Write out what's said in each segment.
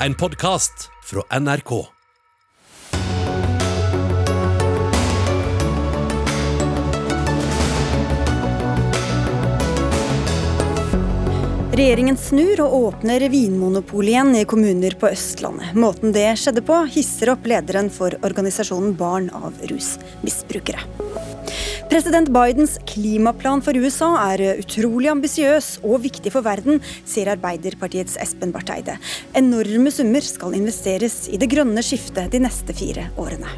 en podkast fra NRK. Regjeringen snur og åpner Vinmonopolet igjen i kommuner på Østlandet. Måten det skjedde på, hisser opp lederen for organisasjonen Barn av rusmisbrukere. President Bidens klimaplan for USA er utrolig ambisiøs og viktig for verden, sier Arbeiderpartiets Espen Barth Eide. Enorme summer skal investeres i det grønne skiftet de neste fire årene.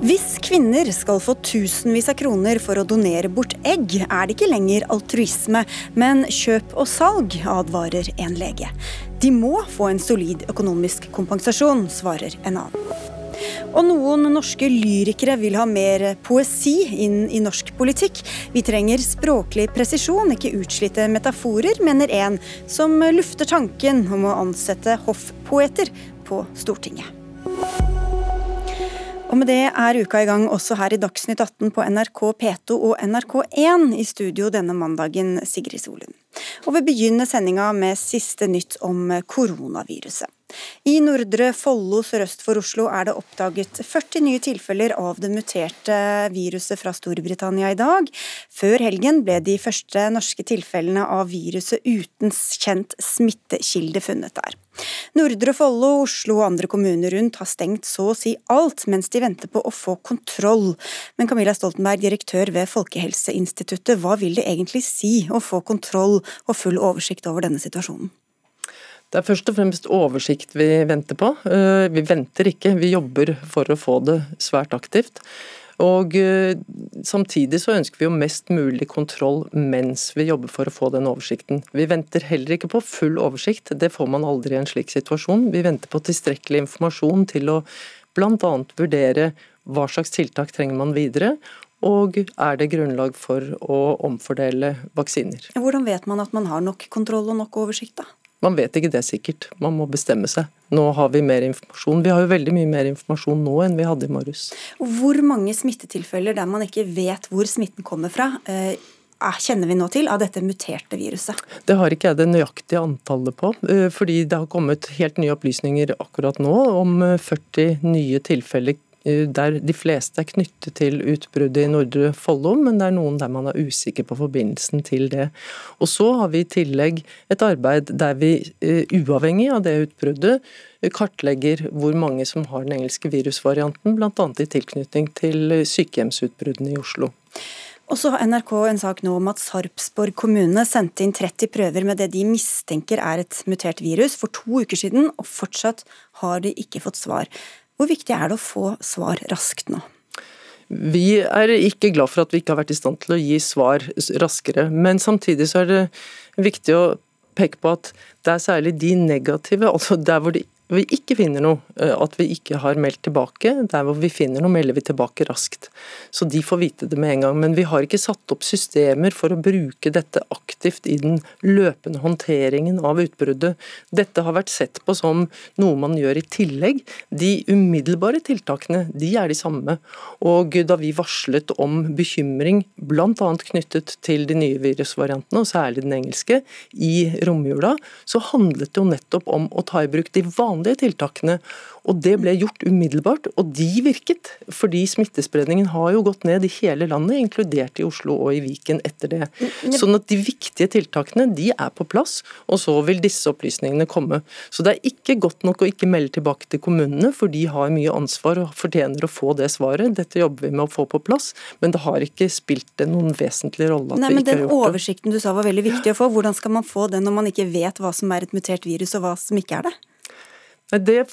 Hvis kvinner skal få tusenvis av kroner for å donere bort egg, er det ikke lenger altruisme, men kjøp og salg, advarer en lege. De må få en solid økonomisk kompensasjon, svarer en annen. Og noen norske lyrikere vil ha mer poesi inn i norsk politikk. Vi trenger språklig presisjon, ikke utslitte metaforer, mener en som lufter tanken om å ansette hoffpoeter på Stortinget. Og med det er uka i gang også her i Dagsnytt 18 på NRK P2 og NRK1. I studio denne mandagen, Sigrid Solund. Og vi begynner sendinga med siste nytt om koronaviruset. I Nordre Follo sørøst for Oslo er det oppdaget 40 nye tilfeller av det muterte viruset fra Storbritannia i dag. Før helgen ble de første norske tilfellene av viruset uten kjent smittekilde funnet der. Nordre Follo, Oslo og andre kommuner rundt har stengt så å si alt mens de venter på å få kontroll. Men Camilla Stoltenberg, direktør ved Folkehelseinstituttet, hva vil det egentlig si å få kontroll og full oversikt over denne situasjonen? Det er først og fremst oversikt vi venter på. Eh, vi venter ikke, vi jobber for å få det svært aktivt. Og eh, Samtidig så ønsker vi jo mest mulig kontroll mens vi jobber for å få den oversikten. Vi venter heller ikke på full oversikt, det får man aldri i en slik situasjon. Vi venter på tilstrekkelig informasjon til å bl.a. vurdere hva slags tiltak trenger man videre, og er det grunnlag for å omfordele vaksiner. Hvordan vet man at man har nok kontroll og nok oversikt, da? Man vet ikke det sikkert, man må bestemme seg. Nå har vi mer informasjon. Vi har jo veldig mye mer informasjon nå enn vi hadde i morges. Hvor mange smittetilfeller der man ikke vet hvor smitten kommer fra, eh, kjenner vi nå til av dette muterte viruset? Det har ikke jeg det nøyaktige antallet på, eh, fordi det har kommet helt nye opplysninger akkurat nå om 40 eh, nye tilfeller der de fleste er knyttet til utbruddet i Nordre Follo, men det er noen der man er usikker på forbindelsen til det. Og så har vi i tillegg et arbeid der vi, eh, uavhengig av det utbruddet, kartlegger hvor mange som har den engelske virusvarianten, bl.a. i tilknytning til sykehjemsutbruddene i Oslo. Og så har NRK en sak nå om at Sarpsborg kommune sendte inn 30 prøver med det de mistenker er et mutert virus for to uker siden, og fortsatt har de ikke fått svar. Hvor viktig er det å få svar raskt nå? Vi er ikke glad for at vi ikke har vært i stand til å gi svar raskere. Men samtidig så er det viktig å peke på at det er særlig de negative, altså der hvor det vi ikke finner noe, eh, at vi ikke har meldt tilbake. Der hvor vi finner noe, melder vi tilbake raskt. Så de får vite det med en gang. Men vi har ikke satt opp systemer for å bruke dette aktivt i den løpende håndteringen av utbruddet. Dette har vært sett på som noe man gjør i tillegg. De umiddelbare tiltakene de er de samme. Og da vi varslet om bekymring bl.a. knyttet til de nye virusvariantene, og særlig den engelske, i romjula, så handlet det jo nettopp om å ta i bruk de vanlige vanlige tiltakene. Og det ble gjort umiddelbart, og de virket. Fordi smittespredningen har jo gått ned i hele landet, inkludert i Oslo og i Viken etter det. Sånn at de viktige tiltakene de er på plass, og så vil disse opplysningene komme. Så det er ikke godt nok å ikke melde tilbake til kommunene, for de har mye ansvar og fortjener å få det svaret. Dette jobber vi med å få på plass, men det har ikke spilt noen vesentlig rolle at Nei, vi ikke har gjort det. Den oversikten du sa var veldig viktig å få, hvordan skal man få den når man ikke vet hva som er et mutert virus og hva som ikke er det? Det,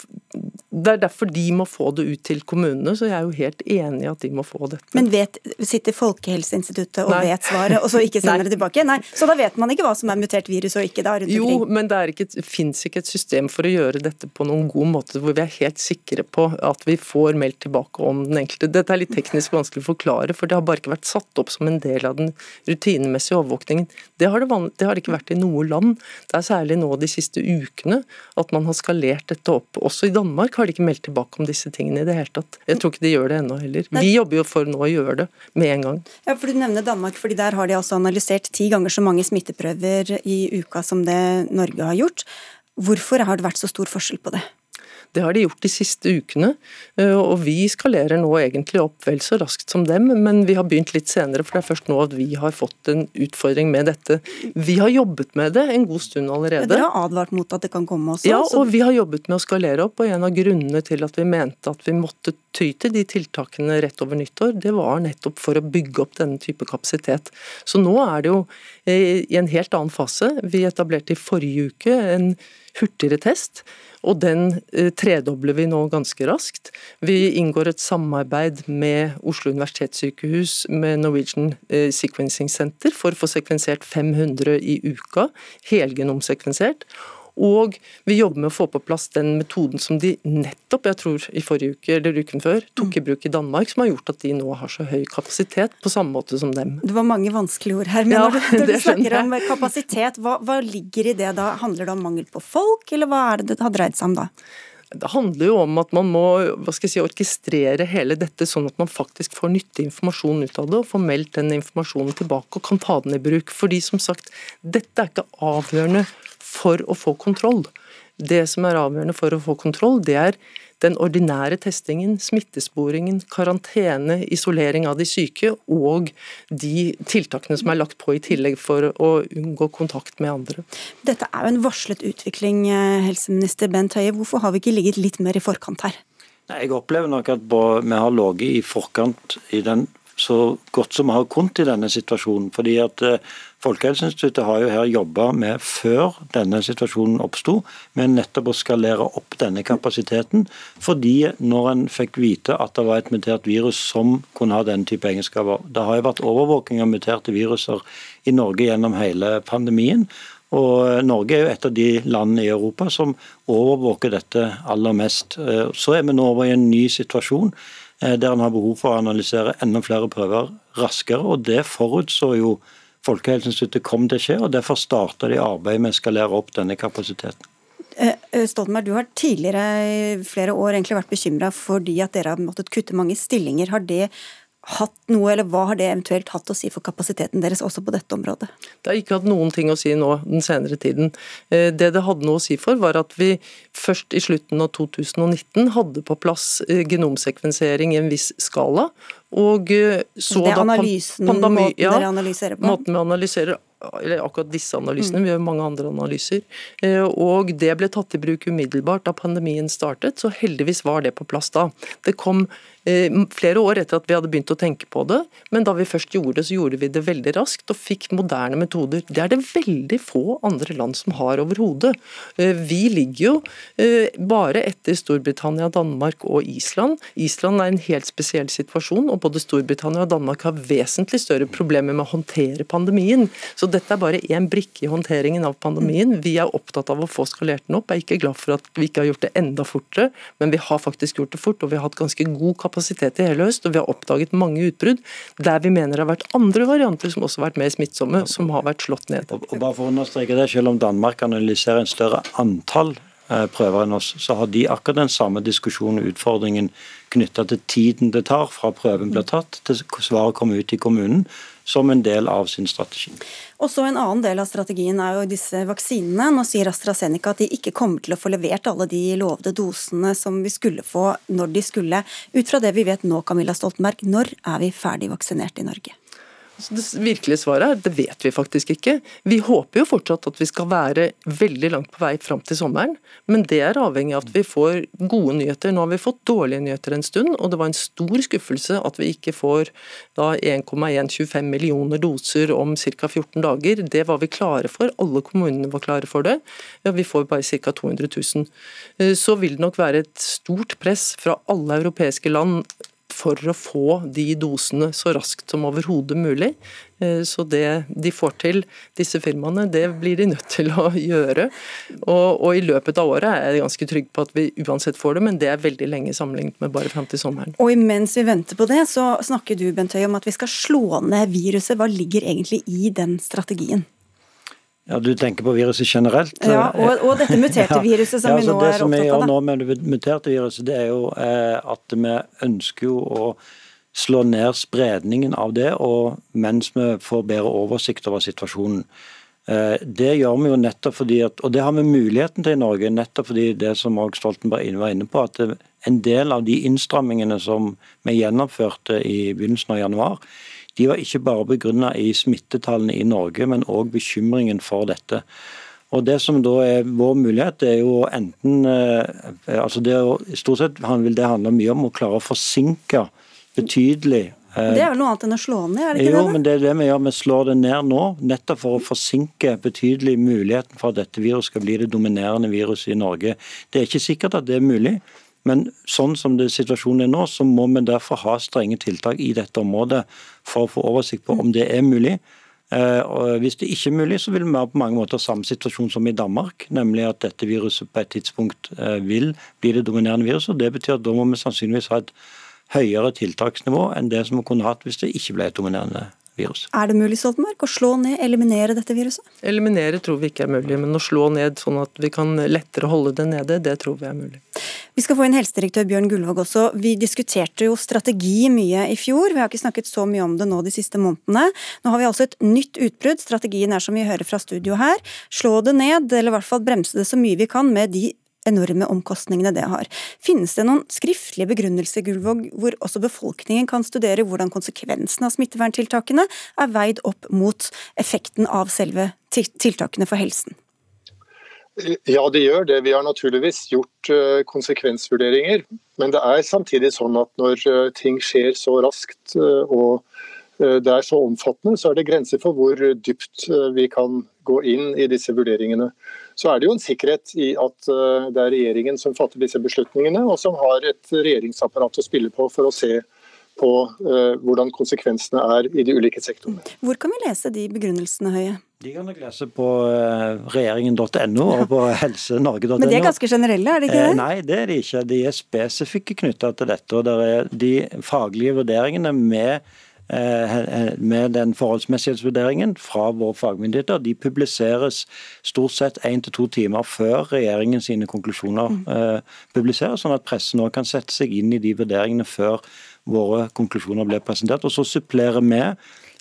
det, er derfor de må få det ut til kommunene, så jeg er jo helt enig i at de må få dette. Men vet, sitter Folkehelseinstituttet og Nei. vet svaret, og så ikke sender det tilbake? Nei, Så da vet man ikke hva som er mutert virus og ikke da rundt omkring? Jo, men det fins ikke et system for å gjøre dette på noen god måte hvor vi er helt sikre på at vi får meldt tilbake om den enkelte. Dette er litt teknisk vanskelig å forklare, for det har bare ikke vært satt opp som en del av den rutinemessige overvåkningen. Det har det, det har ikke vært i noe land. Det er særlig nå de siste ukene at man har skalert dette opp. Også i Danmark har de ikke meldt tilbake om disse tingene i det hele tatt. Jeg tror ikke de gjør det ennå heller. Vi jobber jo for nå å gjøre det med en gang. Ja, for Du nevner Danmark, fordi der har de altså analysert ti ganger så mange smitteprøver i uka som det Norge har gjort. Hvorfor har det vært så stor forskjell på det? Det har de gjort de siste ukene, eh, og vi skalerer nå egentlig opp vel så raskt som dem. Men vi har begynt litt senere, for det er først nå at vi har fått en utfordring med dette. Vi har jobbet med det en god stund allerede. Dere har advart mot at det kan komme også? Ja, og vi har jobbet med å skalere opp. Og en av grunnene til at vi mente at vi måtte ty til de tiltakene rett over nyttår, det var nettopp for å bygge opp denne type kapasitet. Så nå er det jo eh, i en helt annen fase. Vi etablerte i forrige uke en hurtigere test. Og den eh, tredobler vi nå ganske raskt. Vi inngår et samarbeid med Oslo universitetssykehus med Norwegian eh, Sequencing Center for å få sekvensert 500 i uka, helgenomsekvensert. Og vi jobber med å få på plass den metoden som de nettopp, jeg tror i forrige uke eller uken før, tok i bruk i Danmark, som har gjort at de nå har så høy kapasitet, på samme måte som dem. Det var mange vanskelige ord her, men ja, når, du, når du snakker om kapasitet, hva, hva ligger i det da? Handler det om mangel på folk, eller hva er det det har dreid seg om da? Det handler jo om at man må hva skal jeg si, orkestrere hele dette, sånn at man faktisk får nyttig informasjon ut av det, og får meldt den informasjonen tilbake og kan ta den i bruk. Fordi som sagt, dette er ikke avgjørende for å få kontroll. Det som er avgjørende for å få kontroll, det er den ordinære testingen, smittesporingen, karantene, isolering av de syke og de tiltakene som er lagt på i tillegg for å unngå kontakt med andre. Dette er jo en varslet utvikling, eh, helseminister Bent Høie. Hvorfor har vi ikke ligget litt mer i forkant her? Jeg opplever nok at vi har ligget i forkant i den så godt som vi har kunnet i denne situasjonen. fordi at eh, Folkehelseinstituttet har jo her jobba med, før denne situasjonen oppsto, med nettopp å skalere opp denne kapasiteten. Fordi når en fikk vite at det var et mutert virus som kunne ha denne type egenskaper Det har jo vært overvåking av muterte viruser i Norge gjennom hele pandemien. Og Norge er jo et av de landene i Europa som overvåker dette aller mest. Eh, så er vi nå over i en ny situasjon eh, der en har behov for å analysere enda flere prøver raskere. og Det forutså jo Folkehelseinstituttet kom til å skje, og derfor starta de arbeidet med å skalere opp denne kapasiteten. Eh, eh, Stoltenberg, du har tidligere i flere år egentlig vært bekymra fordi at dere har måttet kutte mange stillinger. Har det hatt noe, eller hva har det eventuelt hatt å si for kapasiteten deres også på dette området? Det har ikke hatt noen ting å si nå den senere tiden. Eh, det det hadde noe å si for, var at vi først i slutten av 2019 hadde på plass genomsekvensering i en viss skala. Og så det er analysen, pandemi, måten ja, dere analyserer på? Måten vi analyserer eller akkurat disse analysene, vi gjør mange andre analyser. Eh, og det ble tatt i bruk umiddelbart da pandemien startet, så heldigvis var det på plass da. Det kom Eh, flere år etter at vi hadde begynt å tenke på det, men da vi først gjorde det, så gjorde vi det veldig raskt og fikk moderne metoder. Det er det veldig få andre land som har overhodet. Eh, vi ligger jo bare etter Storbritannia, Danmark og Island. Island er en helt spesiell situasjon, og både Storbritannia og Danmark har vesentlig større problemer med å håndtere pandemien. Så dette er bare én brikke i håndteringen av pandemien. Vi er opptatt av å få skalert den opp. Jeg er ikke glad for at vi ikke har gjort det enda fortere, men vi har faktisk gjort det fort, og vi har hatt ganske god kapasitet i hele høst, og vi har oppdaget mange utbrudd der vi mener det har vært andre varianter som også har vært mer smittsomme, som har vært slått ned. Og, og bare for å understreke det, Selv om Danmark analyserer en større antall eh, prøver enn oss, så har de akkurat den samme diskusjonen og utfordringen knytta til tiden det tar fra prøven blir tatt til svaret kommer ut i kommunen som en del av sin strategi. Og så En annen del av strategien er jo disse vaksinene. Nå sier AstraZeneca at de ikke kommer til å få levert alle de lovede dosene som vi skulle få når de skulle. Ut fra det vi vet nå, Camilla Stoltenberg, når er vi ferdig vaksinert i Norge? Så det virkelige svaret er det vet vi faktisk ikke. Vi håper jo fortsatt at vi skal være veldig langt på vei fram til sommeren, men det er avhengig av at vi får gode nyheter. Nå har vi fått dårlige nyheter en stund, og det var en stor skuffelse at vi ikke får 1,125 millioner doser om ca. 14 dager. Det var vi klare for, alle kommunene var klare for det. Ja, vi får bare ca. 200 000. Så vil det nok være et stort press fra alle europeiske land for å få de dosene så raskt som overhodet mulig. Eh, så det de får til, disse firmaene, det blir de nødt til å gjøre. Og, og, i løpet av året er jeg ganske trygg på at vi uansett får det, men det er veldig lenge sammenlignet med bare fram til sommeren. Og imens vi venter på det, så snakker du Bent Høie om at vi skal slå ned viruset. Hva ligger egentlig i den strategien? Ja, Du tenker på viruset generelt? Ja, Og, og dette muterte viruset som ja, vi nå er opptatt av. Det som vi gjør nå med det muterte viruset, det er jo eh, at vi ønsker jo å slå ned spredningen av det, og mens vi får bedre oversikt over situasjonen. Eh, det gjør vi jo nettopp fordi at, og det har vi muligheten til i Norge, nettopp fordi det som også Stoltenberg var inne på, at en del av de innstrammingene som vi gjennomførte i begynnelsen av januar, de var ikke bare begrunnet i smittetallene i Norge, men òg bekymringen for dette. Og Det som da er vår mulighet, er jo enten eh, altså det Stort sett vil det handle mye om å klare å forsinke betydelig det er vel noe annet enn å slå ned, er det ikke jo, det? Jo, men det er det vi gjør. Vi slår det ned nå, nettopp for å forsinke betydelig muligheten for at dette viruset skal bli det dominerende viruset i Norge. Det er ikke sikkert at det er mulig, men sånn som det situasjonen er nå, så må vi derfor ha strenge tiltak i dette området for å få oversikt på om det er mulig. Eh, og hvis det ikke er mulig, så vil vi ha på mange måter samme situasjon som i Danmark. Nemlig at dette viruset på et tidspunkt eh, vil bli det dominerende viruset. og Det betyr at da må vi sannsynligvis ha et høyere tiltaksnivå enn det som vi kunne hatt hvis det ikke ble et dominerende virus. Er det mulig Stoltenberg, å slå ned, eliminere dette viruset? Eliminere tror vi ikke er mulig, men å slå ned sånn at vi kan lettere holde det nede, det tror vi er mulig. Vi skal få inn helsedirektør Bjørn Gullvåg også. Vi diskuterte jo strategi mye i fjor. Vi har ikke snakket så mye om det nå de siste månedene. Nå har vi altså et nytt utbrudd. Strategien er som vi hører fra studio her. Slå det ned, eller i hvert fall bremse det så mye vi kan med de enorme omkostningene det har. Finnes det noen skriftlige begrunnelser Gullvåg, hvor også befolkningen kan studere hvordan konsekvensene av smitteverntiltakene er veid opp mot effekten av selve tiltakene for helsen? Ja, det gjør det. Vi har naturligvis gjort eh, konsekvensvurderinger. Men det er samtidig sånn at når eh, ting skjer så raskt eh, og det er så omfattende, så er det grenser for hvor dypt vi kan gå inn i disse vurderingene så er det jo en sikkerhet i at det er regjeringen som fatter disse beslutningene, og som har et regjeringsapparat å spille på for å se på hvordan konsekvensene er i de ulike sektorene. Hvor kan vi lese de begrunnelsene, Høie? De kan dere lese på uh, regjeringen.no og på helsenorge.no. Men de er ganske generelle, er det ikke det? Eh, nei, det er de ikke. De er spesifikke knytta til dette. og det er De faglige vurderingene med Eh, med den forholdsmessighetsvurderingen fra våre fagmyndigheter. De publiseres stort sett én til to timer før regjeringen sine konklusjoner mm. eh, publiseres, sånn at pressen nå kan sette seg inn i de vurderingene før våre konklusjoner blir presentert. Og så supplerer vi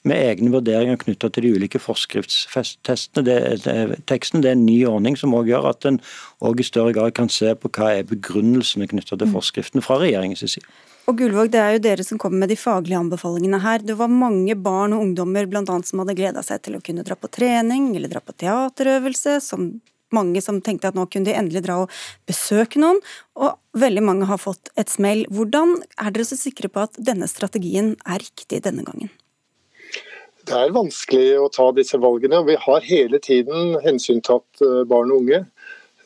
med egne vurderinger knytta til de ulike forskriftstestene. Det, det, teksten det er en ny ordning som også gjør at en også i større grad kan se på hva er begrunnelsene knytta til mm. forskriften fra regjeringens side. Og Gullvåg, det er jo dere som kommer med de faglige anbefalingene her. Det var mange barn og ungdommer blant annet, som hadde gleda seg til å kunne dra på trening eller dra på teaterøvelse. som mange som tenkte at nå kunne de endelig dra og besøke noen, og veldig mange har fått et smell. Hvordan er dere så sikre på at denne strategien er riktig denne gangen? Det er vanskelig å ta disse valgene. Vi har hele tiden hensyntatt eh, barn og unge.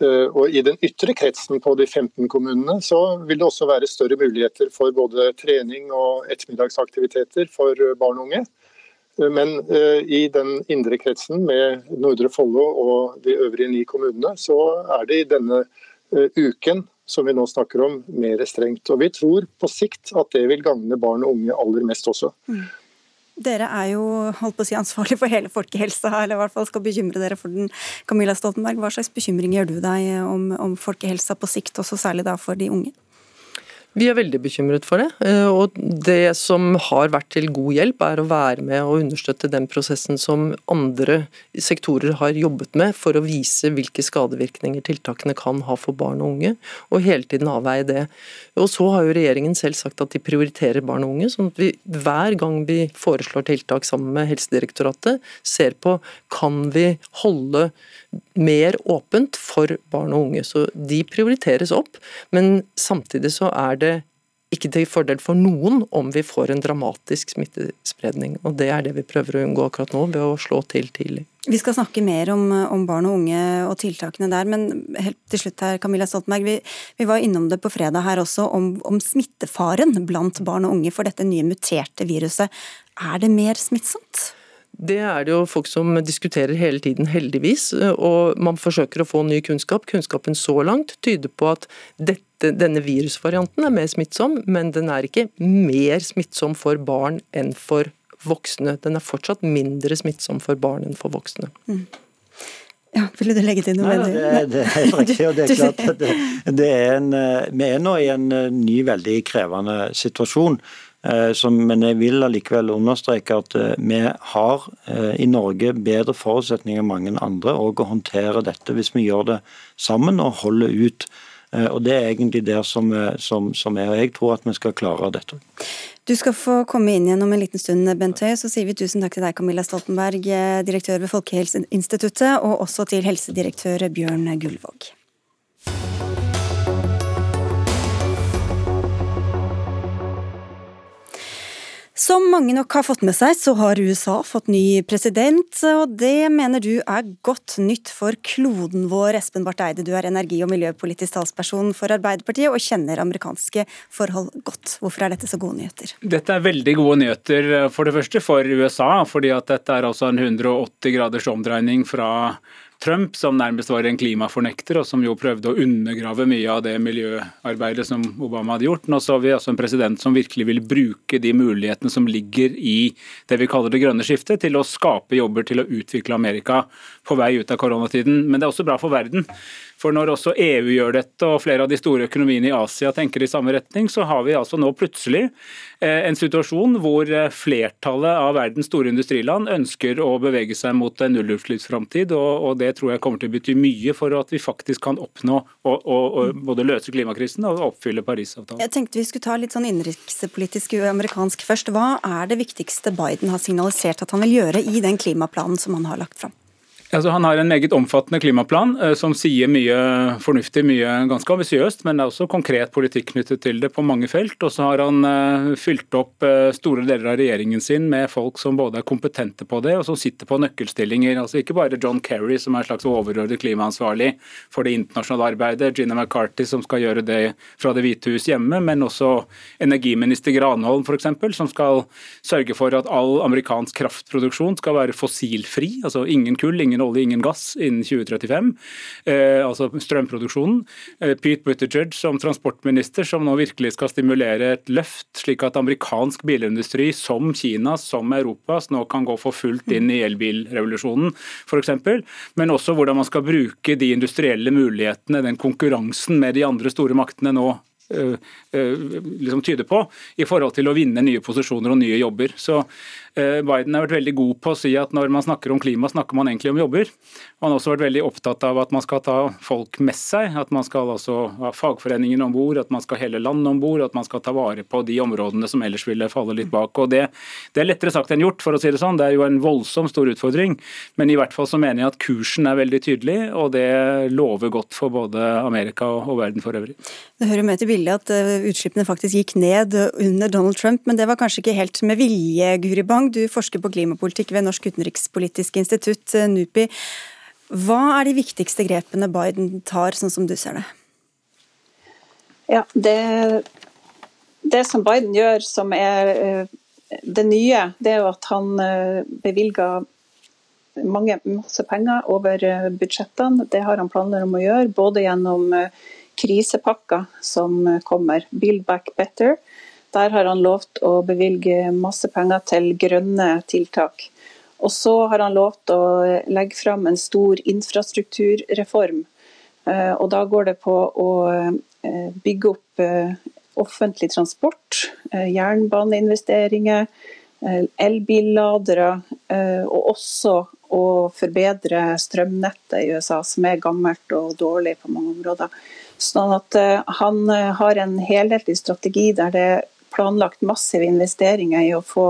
Eh, og I den ytre kretsen på de 15 kommunene så vil det også være større muligheter for både trening og ettermiddagsaktiviteter for barn og unge. Eh, men eh, i den indre kretsen med Nordre Follo og de øvrige ni kommunene, så er det i denne uken som vi nå snakker om, mer strengt. Og Vi tror på sikt at det vil gagne barn og unge aller mest også. Mm. Dere er jo holdt på å si, ansvarlig for hele folkehelsa, eller i hvert fall skal bekymre dere for den. Camilla Stoltenberg, hva slags bekymring gjør du deg om, om folkehelsa på sikt, også særlig da for de unge? Vi er veldig bekymret for det. Eh, og Det som har vært til god hjelp, er å være med og understøtte den prosessen som andre sektorer har jobbet med for å vise hvilke skadevirkninger tiltakene kan ha for barn og unge, og hele tiden avveie det. Og Så har jo regjeringen selv sagt at de prioriterer barn og unge, sånn at vi hver gang vi foreslår tiltak sammen med Helsedirektoratet, ser på kan vi holde mer åpent for barn og unge. Så de prioriteres opp, men samtidig så er det ikke til fordel for noen om vi får en dramatisk smittespredning. Og Det er det vi prøver å unngå akkurat nå, ved å slå til tidlig. Vi skal snakke mer om, om barn og unge og tiltakene der, men helt til slutt her, Camilla Stoltenberg, vi, vi var innom det på fredag her også, om, om smittefaren blant barn og unge for dette nye muterte viruset. Er det mer smittsomt? Det er det jo folk som diskuterer hele tiden, heldigvis. Og man forsøker å få ny kunnskap. Kunnskapen så langt tyder på at dette, denne virusvarianten er mer smittsom, men den er ikke mer smittsom for barn enn for voksne. Den er fortsatt mindre smittsom for barn enn for voksne. Mm. Ja, Ville du legge til noe? Nei, det, det, er helt riktig. og det er klart at det, det er en, Vi er nå i en eh, ny, veldig krevende situasjon. Men jeg vil allikevel understreke at vi har i Norge bedre forutsetninger enn mange andre å håndtere dette hvis vi gjør det sammen og holder ut. Og Det er egentlig der som, som, som er. og Jeg tror at vi skal klare dette. Du skal få komme inn igjen om en liten stund, Bent Høie. Så sier vi tusen takk til deg, Camilla Stoltenberg, direktør ved Folkehelseinstituttet, og også til helsedirektør Bjørn Gullvåg. Som mange nok har fått med seg, så har USA fått ny president, og det mener du er godt nytt for kloden vår. Espen Barth Eide, du er energi- og miljøpolitisk talsperson for Arbeiderpartiet og kjenner amerikanske forhold godt. Hvorfor er dette så gode nyheter? Dette er veldig gode nyheter, for det første for USA, fordi at dette er altså en 180 graders omdreining fra Trump, som nærmest var en klimafornekter, og som jo prøvde å undergrave mye av det miljøarbeidet som Obama hadde gjort. Nå så vi altså en president som virkelig vil bruke de mulighetene som ligger i det vi kaller det grønne skiftet, til å skape jobber til å utvikle Amerika på vei ut av koronatiden. Men det er også bra for verden. For når også EU gjør dette, og flere av de store økonomiene i Asia tenker i samme retning, så har vi altså nå plutselig eh, en situasjon hvor eh, flertallet av verdens store industriland ønsker å bevege seg mot en nullutslippsframtid, og, og det tror jeg kommer til å bety mye for at vi faktisk kan oppnå å både løse klimakrisen og oppfylle Parisavtalen. Jeg tenkte vi skulle ta litt sånn innenrikspolitisk amerikansk først. Hva er det viktigste Biden har signalisert at han vil gjøre i den klimaplanen som han har lagt fram? Altså, han har en meget omfattende klimaplan eh, som sier mye fornuftig, mye ganske ambisiøst, men det er også konkret politikk knyttet til det på mange felt. Og så har han uh, fylt opp uh, store deler av regjeringen sin med folk som både er kompetente på det, og som sitter på nøkkelstillinger. Altså Ikke bare John Kerry, som er en slags overordnet klimaansvarlig for det internasjonale arbeidet, Gina McCarthy, som skal gjøre det fra Det hvite hus hjemme, men også energiminister Granholm, f.eks., som skal sørge for at all amerikansk kraftproduksjon skal være fossilfri. altså ingen kull, ingen olje, ingen gass innen 2035, eh, altså strømproduksjonen. Eh, Pete Buttigieg som transportminister, som nå virkelig skal stimulere et løft, slik at amerikansk bilindustri, som Kina, som Europas, nå kan gå for fullt inn i elbilrevolusjonen, f.eks. Men også hvordan man skal bruke de industrielle mulighetene, den konkurransen med de andre store maktene nå eh, liksom tyder på, i forhold til å vinne nye posisjoner og nye jobber. Så Eh, Biden har vært veldig god på å si at når man snakker om klima, snakker man egentlig om jobber. Han har også vært veldig opptatt av at man skal ta folk med seg, at man skal altså ha fagforeningene om bord, at man skal hele landet om bord, at man skal ta vare på de områdene som ellers ville falle litt bak. Og det, det, er lettere sagt enn gjort, for å si det sånn. Det er jo en voldsom stor utfordring. Men i hvert fall så mener jeg at kursen er veldig tydelig, og det lover godt for både Amerika og verden for øvrig. Det hører med til bildet at eh, utslippene faktisk gikk ned under Donald Trump, men det var kanskje ikke helt med vilje, Guri Bang? Wang, du forsker på klimapolitikk ved Norsk utenrikspolitisk institutt, eh, NUPI. Hva er de viktigste grepene Biden tar, sånn som du ser det? Ja, det, det som Biden gjør som er eh, det nye, det er jo at han eh, bevilger mange, masse penger over budsjettene. Det har han planer om å gjøre, både gjennom krisepakker som kommer, Build Back Better, der har han lovt å bevilge masse penger til grønne tiltak. Og så har han lovt å legge fram en stor infrastrukturreform. Eh, og da går det på å eh, bygge opp eh, offentlig transport, jernbaneinvesteringer, elbilladere, og også å forbedre strømnettet i USA, som er gammelt og dårlig på mange områder. Sånn at han har en helhetlig strategi der det planlagt massive investeringer i å få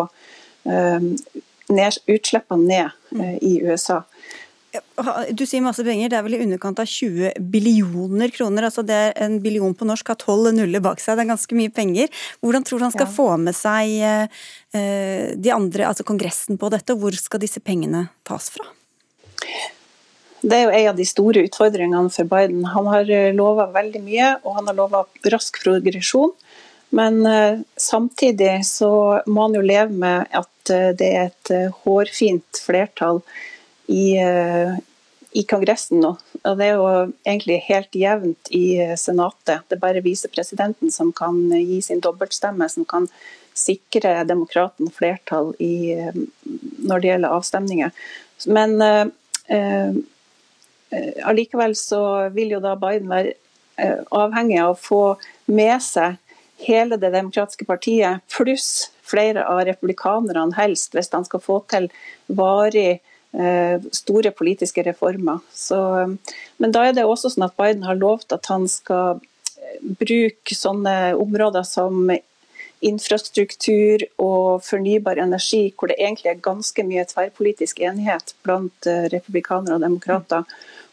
ned, utslippene ned uh, i USA. Du sier masse penger, det er vel i underkant av 20 billioner kroner. altså det er En billion på norsk har tolv nuller bak seg, det er ganske mye penger. Hvordan tror du han skal ja. få med seg uh, de andre, altså Kongressen på dette, og hvor skal disse pengene tas fra? Det er jo en av de store utfordringene for Biden. Han har lova veldig mye, og han har lova rask progresjon. Men uh, samtidig så må han jo leve med at uh, det er et uh, hårfint flertall i, i, Kongressen nå. Og det er jo egentlig helt jevnt i Senatet. Det er bare visepresidenten som kan gi sin dobbeltstemme, som kan sikre demokraten flertall i, når det gjelder avstemninger. Men allikevel så vil jo da Biden være avhengig av å få med seg hele det demokratiske partiet, pluss flere av republikanerne helst, hvis han skal få til varig eh, store politiske reformer. Så, men da er det også sånn at Biden har lovt at han skal eh, bruke sånne områder som infrastruktur og fornybar energi, hvor det egentlig er ganske mye tverrpolitisk enighet blant eh, republikanere og demokrater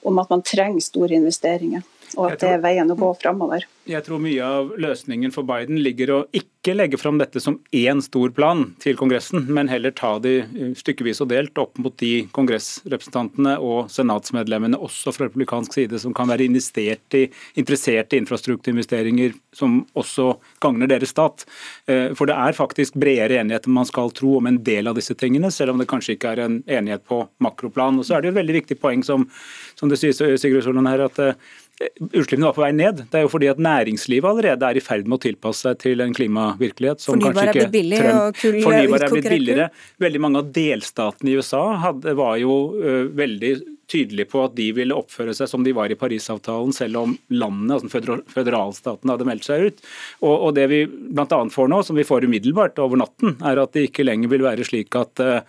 om at man trenger store investeringer og at det er veien å gå framover. Jeg tror mye av løsningen for Biden ligger å ikke legge fram dette som én stor plan til Kongressen, men heller ta de stykkevis og delt opp mot de kongressrepresentantene og senatsmedlemmene også fra republikansk side som kan være i, interessert i infrastrukturinvesteringer som også gagner deres stat. Eh, for det er faktisk bredere enighet enn man skal tro om en del av disse tingene, selv om det kanskje ikke er en enighet på makroplan. Og så er det et veldig viktig poeng som, som det sier Sigurd Solen her, at eh, utslippene var på vei ned. Det er jo fordi at næringslivet allerede er i ferd med å tilpasse seg til en klimavirkelighet som Fornybar kanskje ikke billig, Fornybar er blitt billigere. Veldig mange av delstatene i USA hadde, var jo uh, veldig tydelige på at de ville oppføre seg som de var i Parisavtalen, selv om landet, altså føderalstaten, hadde meldt seg ut. Og, og Det vi bl.a. får nå, som vi får umiddelbart over natten, er at det ikke lenger vil være slik at uh,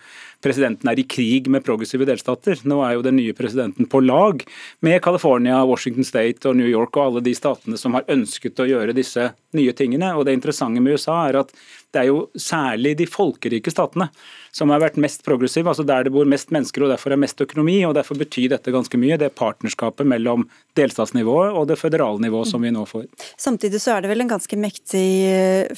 presidenten er i krig med progressive delstater. Nå er jo den nye presidenten på lag med California, Washington State og New York og alle de statene som har ønsket å gjøre disse nye tingene. Og Det interessante med USA er at det er jo særlig de folkerike statene som har vært mest progressive, altså der det bor mest mennesker og derfor er mest økonomi. og Derfor betyr dette ganske mye, det partnerskapet mellom delstatsnivået og det føderale nivået som vi nå får. Samtidig så er det vel en ganske mektig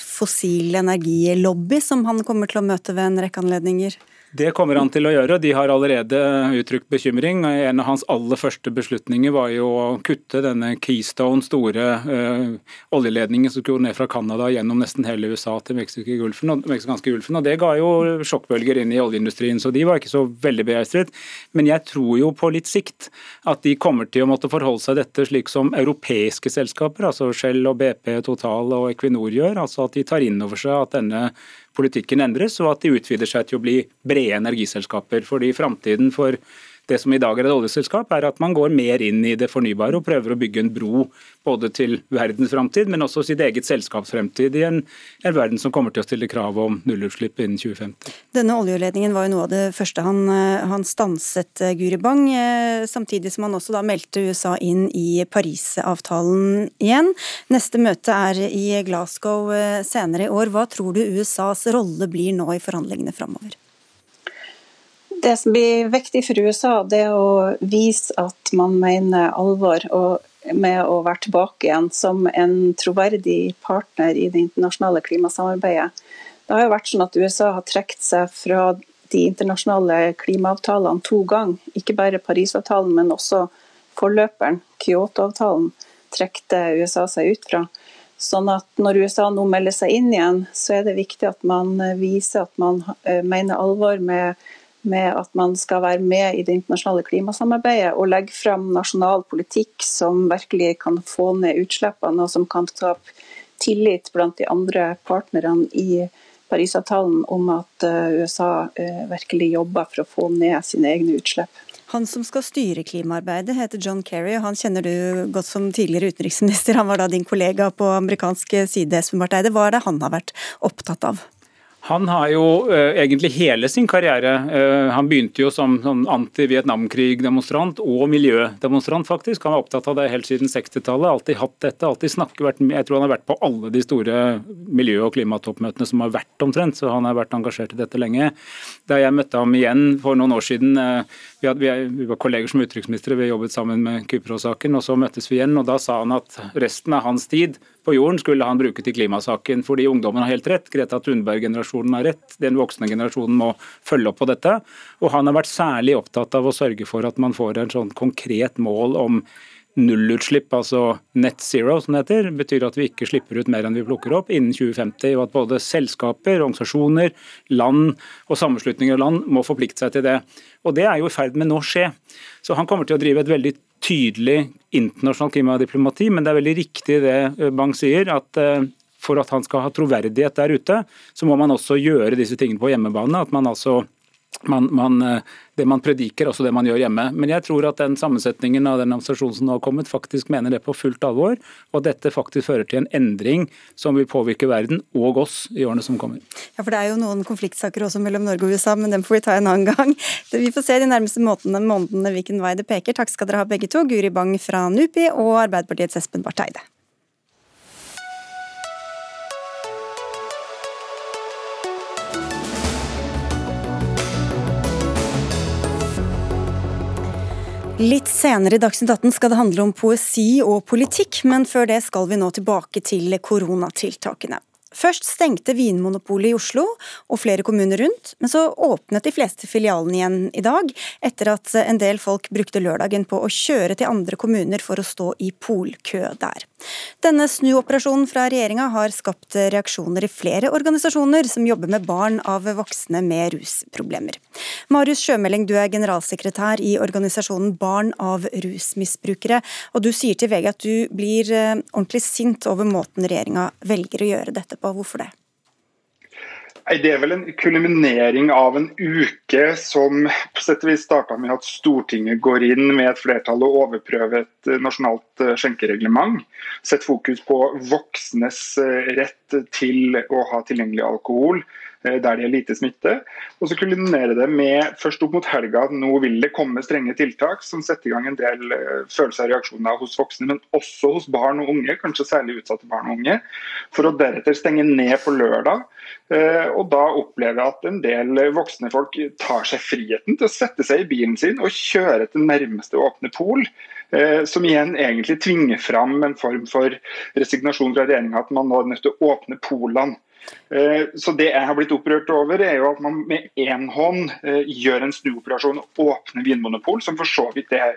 fossil energilobby som han kommer til å møte ved en rekke anledninger? Det kommer han til å gjøre. De har allerede uttrykt bekymring. En av hans aller første beslutninger var jo å kutte denne Keystone, store uh, oljeledningen som skulle ned fra Canada gjennom nesten hele USA til Meksikanske gulfen. Og det ga jo sjokkbølger inn i oljeindustrien, så de var ikke så veldig begeistret. Men jeg tror jo på litt sikt at de kommer til å måtte forholde seg dette slik som europeiske selskaper, altså Shell og BP, Total og Equinor gjør. Altså at de tar inn over seg at denne politikken endres, og at de utvider seg til å bli brede energiselskaper. Fordi framtiden for det som i dag er et oljeselskap, er at man går mer inn i det fornybare og prøver å bygge en bro både til verdens framtid, men også sitt eget selskaps fremtid i en, en, verden som kommer til å stille krav om nullutslipp innen 2050. Denne oljeledningen var jo noe av det første han, eh, han stanset, eh, Guri Bang, eh, samtidig som han også da meldte USA inn i Parisavtalen igjen. Neste møte er i Glasgow senere i år. Hva tror du USAs rolle blir nå i forhandlingene framover? Det som blir viktig for USA, det er å vise at man mener alvor med å være tilbake igjen som en troverdig partner i det internasjonale klimasamarbeidet. Det har jo vært sånn at USA har trukket seg fra de internasjonale klimaavtalene to ganger. Ikke bare Parisavtalen, men også forløperen, Kyoto-avtalen, trekte USA seg ut fra. Sånn at Når USA nå melder seg inn igjen, så er det viktig at man viser at man eh, mener alvor med med at man skal være med i det internasjonale klimasamarbeidet og legge frem nasjonal politikk som virkelig kan få ned utslippene, og som kan skape tillit blant de andre partnerne i Parisavtalen om at eh, USA eh, virkelig jobber for å få ned sine egne utslipp. Han som skal styre klimaarbeidet heter John Kerry, og han kjenner du godt som tidligere utenriksminister. Han var da din kollega på amerikansk side, Espen Barth Eide. Hva er det han har vært opptatt av? Han har jo uh, egentlig hele sin karriere uh, Han begynte jo som som anti-Vietnamkrig-demonstrant og miljødemonstrant, faktisk. Han var opptatt av det helt siden 60-tallet. Alltid hatt dette. alltid snakket, Jeg tror han har vært på alle de store miljø- og klimatoppmøtene som har vært omtrent, så han har vært engasjert i dette lenge. Da jeg møtte ham igjen for noen år siden uh, vi, hadde, vi, var kolleger som utenriksministre, vi jobbet sammen med Kypros-saken, og så møttes vi igjen. og Da sa han at resten av hans tid på jorden skulle han bruke til klimasaken, fordi ungdommen har helt rett. Greta Thunberg-generasjonen har rett. Den voksne generasjonen må følge opp på dette. Og han har vært særlig opptatt av å sørge for at man får en sånn konkret mål om nullutslipp, altså net zero som det heter, betyr at vi ikke slipper ut mer enn vi plukker opp innen 2050. Og at både selskaper, organisasjoner, land og sammenslutninger av land må forplikte seg til det. Og det er jo i ferd med nå å skje. Så han kommer til å drive et veldig tydelig internasjonalt klimadiplomati, men det er veldig riktig det eh, Bang sier, at eh, for at han skal ha troverdighet der ute, så må man også gjøre disse tingene på hjemmebane. At man altså man, man, eh, det man prediker, også det man gjør hjemme. Men jeg tror at den sammensetningen av den administrasjonen som nå har kommet, faktisk mener det på fullt alvor, og at dette faktisk fører til en endring som vil påvirke verden og oss i årene som kommer. Ja, for Det er jo noen konfliktsaker også mellom Norge og USA, men dem får vi ta en annen gang. Vi får se de nærmeste månedene, månedene hvilken vei det peker. Takk skal dere ha begge to, Guri Bang fra NUPI og Arbeiderpartiets Espen Barth Eide. Litt senere i Dagsnytt 18 skal det handle om poesi og politikk, men før det skal vi nå tilbake til koronatiltakene. Først stengte Vinmonopolet i Oslo og flere kommuner rundt, men så åpnet de fleste filialene igjen i dag, etter at en del folk brukte lørdagen på å kjøre til andre kommuner for å stå i polkø der. Denne snuoperasjonen fra regjeringa har skapt reaksjoner i flere organisasjoner som jobber med barn av voksne med rusproblemer. Marius Sjømeling, du er generalsekretær i organisasjonen Barn av rusmisbrukere, og du sier til VG at du blir eh, ordentlig sint over måten regjeringa velger å gjøre dette på. Hvorfor det? Det er vel en kulminering av en uke som på sett og vis starta med at Stortinget går inn med et flertall og overprøver et eh, nasjonalt eh, skjenkereglement. Sett fokus på voksnes eh, rett til å ha tilgjengelig alkohol der det er lite smitte. Og så kulminerer det med først opp mot helga at nå vil det komme strenge tiltak som setter i gang en del eh, følelser og reaksjoner hos voksne, men også hos barn og unge, kanskje særlig utsatte barn og unge, for å deretter stenge ned på lørdag. Eh, og da opplever jeg at en del voksne folk tar seg friheten til å sette seg i bilen sin og kjøre til nærmeste åpne pol. Som igjen egentlig tvinger fram en form for resignasjon fra regjeringa at man nå er nødt til å åpne polene. Eh, så Det jeg har blitt opprørt over, er jo at man med én hånd eh, gjør en snuoperasjon og åpner Vinmonopol, som for så vidt er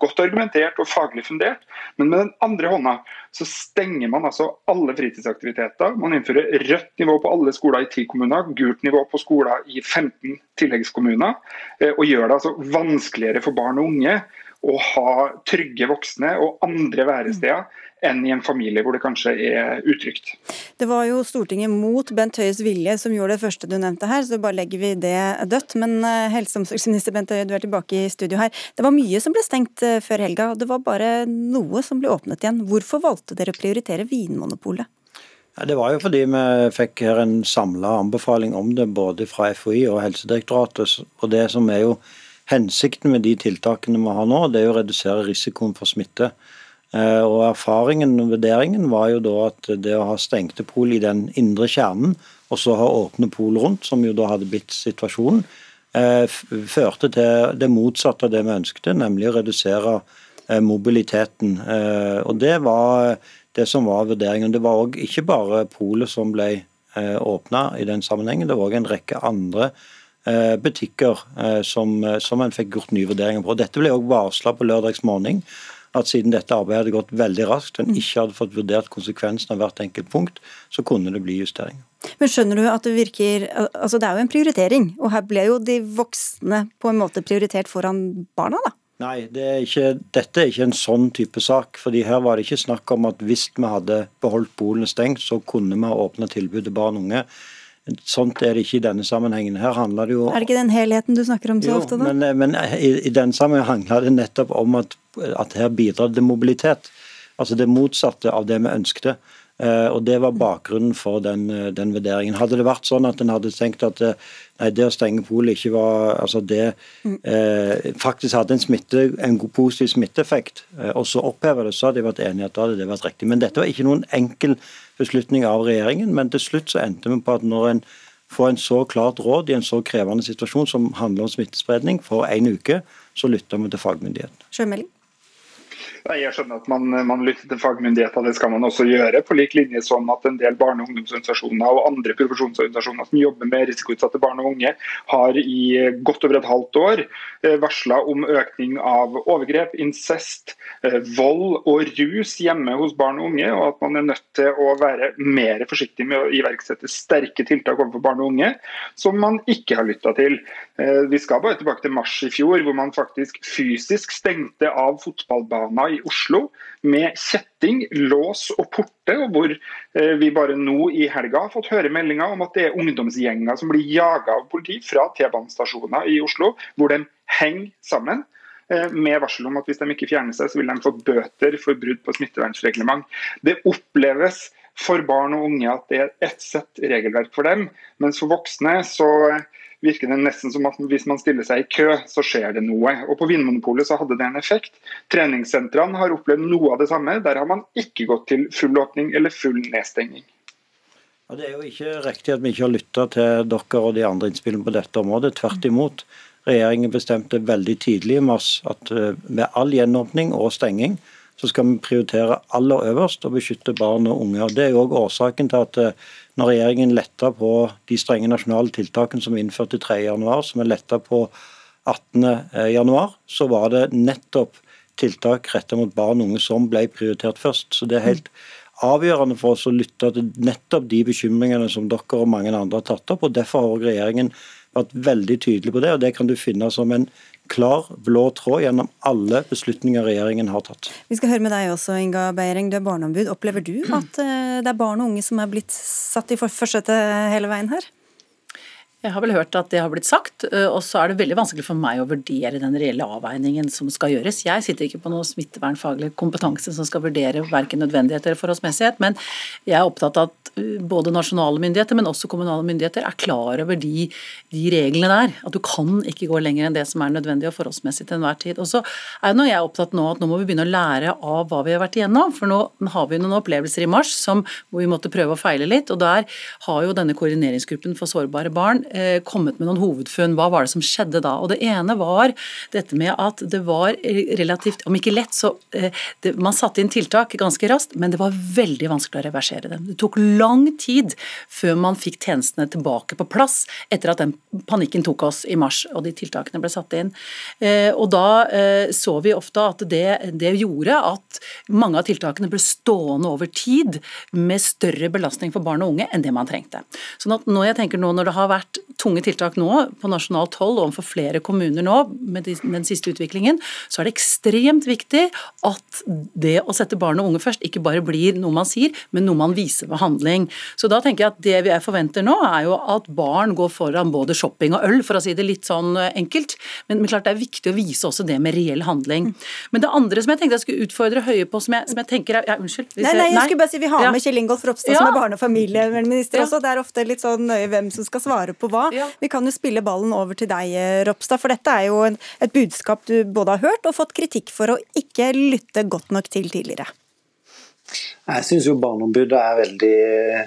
godt argumentert og faglig fundert. Men med den andre hånda så stenger man altså alle fritidsaktiviteter. Man innfører rødt nivå på alle skoler i ti kommuner, gult nivå på skoler i 15 tilleggskommuner. Eh, og gjør det altså vanskeligere for barn og unge å ha trygge voksne og andre væresteder enn i en familie hvor det kanskje er utrygt. Det var jo Stortinget mot Bent Høies vilje som gjorde det første du nevnte her, så bare legger vi det dødt. Men eh, helse- og omsorgsminister Bent Høie, du er tilbake i studio her. Det var mye som ble stengt eh, før helga, og det var bare noe som ble åpnet igjen. Hvorfor valgte dere å prioritere Vinmonopolet? Ja, det var jo fordi vi fikk her en samla anbefaling om det både fra FHI og Helsedirektoratet. Og det som er jo hensikten med de tiltakene vi har nå, det er å redusere risikoen for smitte. Eh, og Erfaringen og vurderingen var jo da at det å ha stengte pol i den indre kjernen, og så ha åpne pol rundt, som jo da hadde blitt situasjonen, eh, førte til det motsatte av det vi ønsket, nemlig å redusere eh, mobiliteten. Og Det var det som var vurderingen. Det var òg ikke bare polet som ble åpna i den sammenhengen, det var òg en rekke andre butikker som, som en fikk gjort nye vurderinger på. Dette ble òg varsla på lørdags morgen at siden dette arbeidet hadde gått veldig raskt, en ikke hadde fått vurdert konsekvensen av hvert enkelt punkt, så kunne det bli justeringer. Men skjønner du at det virker Altså det er jo en prioritering, og her ble jo de voksne på en måte prioritert foran barna, da? Nei, det er ikke, dette er ikke en sånn type sak. fordi Her var det ikke snakk om at hvis vi hadde beholdt bolene stengt, så kunne vi ha åpna tilbud til barn og unge. Sånt er det ikke i denne sammenhengen. Her handler det jo Er det ikke den helheten du snakker om så jo, ofte, da? Men, men i, i denne sammenhengen handler det nettopp om at, at her bidrar det mobilitet. Altså det motsatte av det vi ønskte. Eh, og Det var bakgrunnen for den, den, vurderingen. Hadde det vært sånn at en hadde tenkt at eh, nei, det å stenge polet ikke var altså det eh, faktisk hadde en, smitte, en positiv smitteeffekt, eh, og så opphever det, så hadde jeg vært enig i at da hadde det vært riktig. Men dette var ikke noen enkel beslutning av regjeringen, men til slutt så endte vi på at når en får en så klart råd i en så krevende situasjon som handler om smittespredning for en uke, så lytter vi til fagmyndighetene. Jeg skjønner at man, man lytter til fagmyndigheter, det skal man også gjøre. På lik linje som at en del barne- og ungdomsorganisasjoner og andre profesjonsorganisasjoner som jobber med risikoutsatte barn og unge, har i godt over et halvt år eh, varsla om økning av overgrep, incest, eh, vold og rus hjemme hos barn og unge, og at man er nødt til å være mer forsiktig med å iverksette sterke tiltak overfor barn og unge, som man ikke har lytta til. Eh, vi skal bare tilbake til mars i fjor, hvor man faktisk fysisk stengte av fotballbaner i Oslo med kjetting, lås og porte, og hvor eh, vi bare nå i helga har fått høre meldinger om at det er ungdomsgjenger som blir jaga av politi fra T-banestasjoner i Oslo, hvor de henger sammen eh, med varsel om at hvis de ikke fjerner seg, så vil de få bøter for brudd på smittevernreglement. Det oppleves for barn og unge at det er ett sett regelverk for dem, mens for voksne så virker det nesten som at hvis man stiller seg i kø, så skjer det noe. Og På Vinmonopolet så hadde det en effekt. Treningssentrene har opplevd noe av det samme. Der har man ikke gått til full åpning eller full nedstenging. Ja, det er jo ikke riktig at vi ikke har lytta til dere og de andre innspillene på dette området. Tvert imot. Regjeringen bestemte veldig tidlig i mars at med ved all gjenåpning og stenging så skal vi prioritere aller øverst å beskytte barn og unge. Og Det er jo også årsaken til at eh, når regjeringen letta på de strenge nasjonale tiltakene som vi innførte 3.1, som er letta på 18.1, så var det nettopp tiltak retta mot barn og unge som ble prioritert først. Så det er helt avgjørende for oss å lytte til nettopp de bekymringene som dere og mange andre har tatt opp. og Derfor har regjeringen vært veldig tydelig på det, og det kan du finne som en klar blå tråd gjennom alle beslutninger regjeringen har tatt. Vi skal høre med deg også, Inga Beiring. Du er barneombud. Opplever du at eh, det er barn og unge som er blitt satt i forsetet hele veien her? Jeg har vel hørt at det har blitt sagt, og så er det veldig vanskelig for meg å vurdere den reelle avveiningen som skal gjøres. Jeg sitter ikke på noe smittevernfaglig kompetanse som skal vurdere verken nødvendighet eller forholdsmessighet, men jeg er opptatt av at både nasjonale myndigheter, men også kommunale myndigheter er klar over de, de reglene der. At du kan ikke gå lenger enn det som er nødvendig og forholdsmessig til enhver tid. Og så er nå jeg opptatt nå at nå må vi begynne å lære av hva vi har vært igjennom, for nå har vi noen opplevelser i mars som, hvor vi måtte prøve å feile litt, og der har jo denne koordineringsgruppen for sårbare barn kommet med noen hovedfunn. Hva var det som skjedde da? Og Det ene var dette med at det var relativt, om ikke lett, så eh, det, Man satte inn tiltak ganske raskt, men det var veldig vanskelig å reversere dem. Det tok lang tid før man fikk tjenestene tilbake på plass etter at den panikken tok oss i mars og de tiltakene ble satt inn. Eh, og Da så vi ofte at det, det gjorde at mange av tiltakene ble stående over tid med større belastning for barn og unge enn det man trengte. Sånn at når jeg tenker nå når det har vært tunge tiltak nå på nasjonalt hold overfor flere kommuner nå med den siste utviklingen, så er det ekstremt viktig at det å sette barn og unge først ikke bare blir noe man sier, men noe man viser ved handling. Så da tenker jeg at det vi forventer nå, er jo at barn går foran både shopping og øl, for å si det litt sånn eh, enkelt. Men, men klart det er viktig å vise også det med reell handling. Men det andre som jeg tenkte jeg skulle utfordre Høie på, som jeg, som jeg tenker er ja, Unnskyld. Nei, nei, jeg skulle bare si vi har med Kjell Ingolf Ropstad, ja. som er barne- og familieminister ja. også. Det er ofte litt sånn nøye hvem som skal svare på hva. Ja. Vi kan jo spille ballen over til deg, eh, Ropstad, for dette er jo et budskap du både har hørt og fått kritikk for å ikke lytte godt nok til tidligere. Jeg syns jo Barneombudet er veldig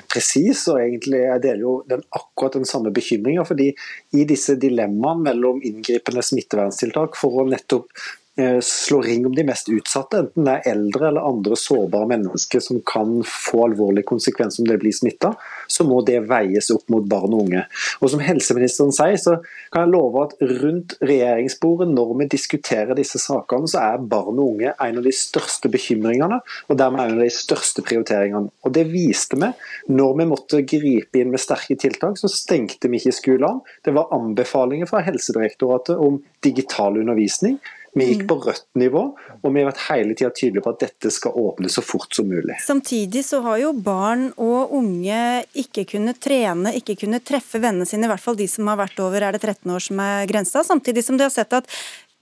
presis, og egentlig jeg deler jo den, akkurat den samme bekymringa. fordi i disse dilemmaene mellom inngripende smitteverntiltak for å nettopp Eh, slå ring om de mest utsatte, enten det er eldre eller andre sårbare mennesker som kan få alvorlige konsekvenser om det blir smitta, så må det veies opp mot barn og unge. Og Som helseministeren sier, så kan jeg love at rundt regjeringsbordet når vi diskuterer disse sakene, så er barn og unge en av de største bekymringene, og dermed en av de største prioriteringene. Og Det viste vi når vi måtte gripe inn med sterke tiltak. Så stengte vi ikke skolene. Det var anbefalinger fra Helsedirektoratet om digital undervisning. Vi gikk mm. på rødt nivå, og vi har vært hele tida tydelige på at dette skal åpne så fort som mulig. Samtidig så har jo barn og unge ikke kunnet trene, ikke kunnet treffe vennene sine, i hvert fall de som har vært over er det 13 år som er grensa. Samtidig som de har sett at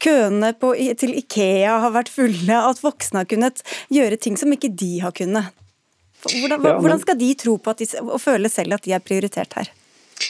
køene på, til Ikea har vært fulle, at voksne har kunnet gjøre ting som ikke de har kunnet. Hvordan, hvordan skal de tro på de, og føle selv at de er prioritert her?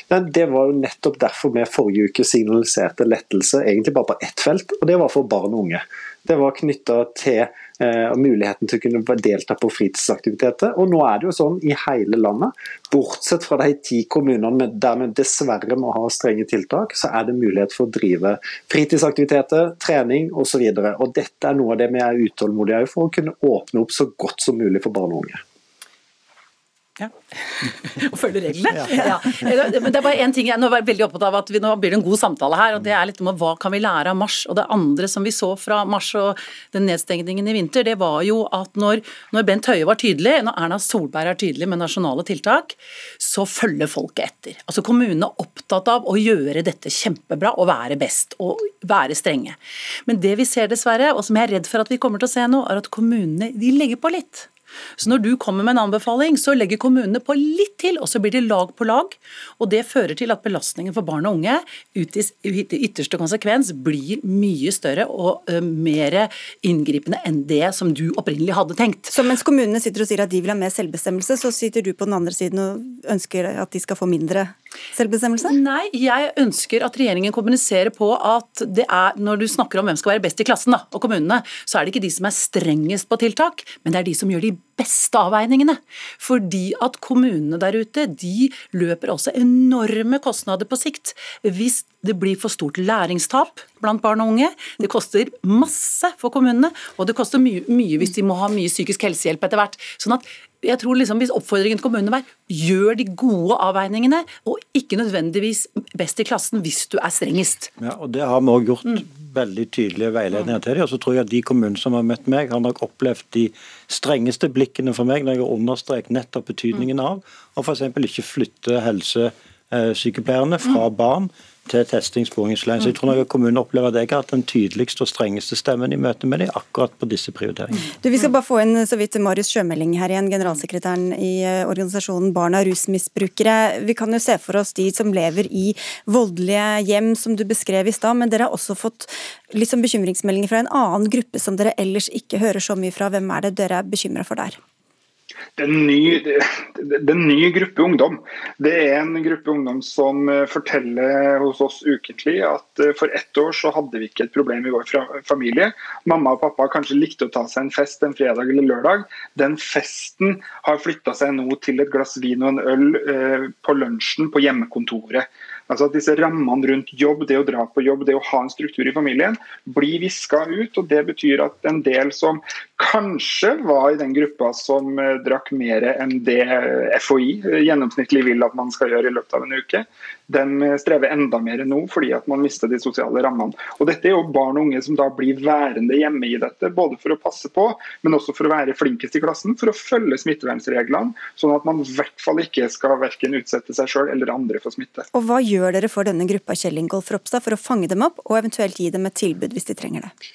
Det var jo nettopp derfor vi forrige uke signaliserte lettelse egentlig bare på ett felt, og det var for barn og unge. Det var knytta til eh, muligheten til å kunne delta på fritidsaktiviteter. Og nå er det jo sånn i hele landet, bortsett fra de ti kommunene der vi dessverre må ha strenge tiltak, så er det mulighet for å drive fritidsaktiviteter, trening osv. Og, så og dette er noe av det vi er utålmodige for å kunne åpne opp så godt som mulig for barn og unge. Ja. og følge reglene. Ja. Men det er bare én ting jeg nå er veldig opptatt av at vi, nå blir det en god samtale her. og det er litt om Hva kan vi lære av mars? Og Det andre som vi så fra mars og den nedstengningen i vinter, det var jo at når, når Bent Høie var tydelig, når Erna Solberg er tydelig med nasjonale tiltak, så følger folket etter. Altså Kommunene er opptatt av å gjøre dette kjempebra og være best og være strenge. Men det vi ser dessverre, og som jeg er redd for at vi kommer til å se nå, er at kommunene de legger på litt. Så når du kommer med en anbefaling, så legger kommunene på litt til, og så blir det lag på lag. Og det fører til at belastningen for barn og unge ut i ytterste konsekvens blir mye større og mer inngripende enn det som du opprinnelig hadde tenkt. Så mens kommunene sitter og sier at de vil ha mer selvbestemmelse, så sitter du på den andre siden og ønsker at de skal få mindre selvbestemmelse? Nei, jeg ønsker at regjeringen kommuniserer på at det er, når du snakker om hvem skal være best i klassen da, og kommunene, så er det ikke de som er strengest på tiltak, men det er de som gjør de beste avveiningene. Fordi at kommunene der ute de løper også enorme kostnader på sikt hvis det blir for stort læringstap blant barn og unge. Det koster masse for kommunene, og det koster mye, mye hvis de må ha mye psykisk helsehjelp etter hvert. Sånn at jeg tror liksom Hvis oppfordringen til kommunene var gjør de gode avveiningene, og ikke nødvendigvis best i klassen hvis du er strengest. Ja, og Det har vi òg gjort mm. veldig tydelige veiledninger til dem. Og så tror jeg at de kommunene som har møtt meg, har nok opplevd de strengeste blikkene for meg når jeg har understreket nettopp betydningen mm. av å f.eks. ikke flytte helsesykepleierne fra mm. barn til testing, sporingsløgn. Så jeg tror nok kommunen opplever at jeg har hatt den tydeligste og strengeste stemmen i møte med dem akkurat på disse prioriteringene. Du, Vi skal bare få inn så vidt Marius Sjømelding her igjen, generalsekretæren i eh, organisasjonen Barn av rusmisbrukere. Vi kan jo se for oss de som lever i voldelige hjem, som du beskrev i stad, men dere har også fått litt sånn bekymringsmeldinger fra en annen gruppe som dere ellers ikke hører så mye fra. Hvem er det dere er bekymra for der? Det er, ny, det er en ny gruppe ungdom. Det er en gruppe ungdom som eh, forteller hos oss ukentlig at eh, for ett år så hadde vi ikke et problem i vår familie. Mamma og pappa kanskje likte å ta seg en fest en fredag eller lørdag. Den festen har flytta seg nå til et glass vin og en øl eh, på lunsjen på hjemmekontoret. Altså at disse Rammene rundt jobb, det å dra på jobb, det å ha en struktur i familien, blir viska ut. og Det betyr at en del som kanskje var i den gruppa som eh, drakk mer enn det FHI eh, gjennomsnittlig vil at man skal gjøre i løpet av en uke, den eh, strever enda mer nå fordi at man mister de sosiale rammene. Og Dette er jo barn og unge som da blir værende hjemme i dette, både for å passe på, men også for å være flinkest i klassen, for å følge smittevernreglene, sånn at man i hvert fall ikke skal verken utsette seg sjøl eller andre for smitte. Og Hva gjør dere for denne gruppa Kjell Ingolf Ropstad for å fange dem opp, og eventuelt gi dem et tilbud hvis de trenger det?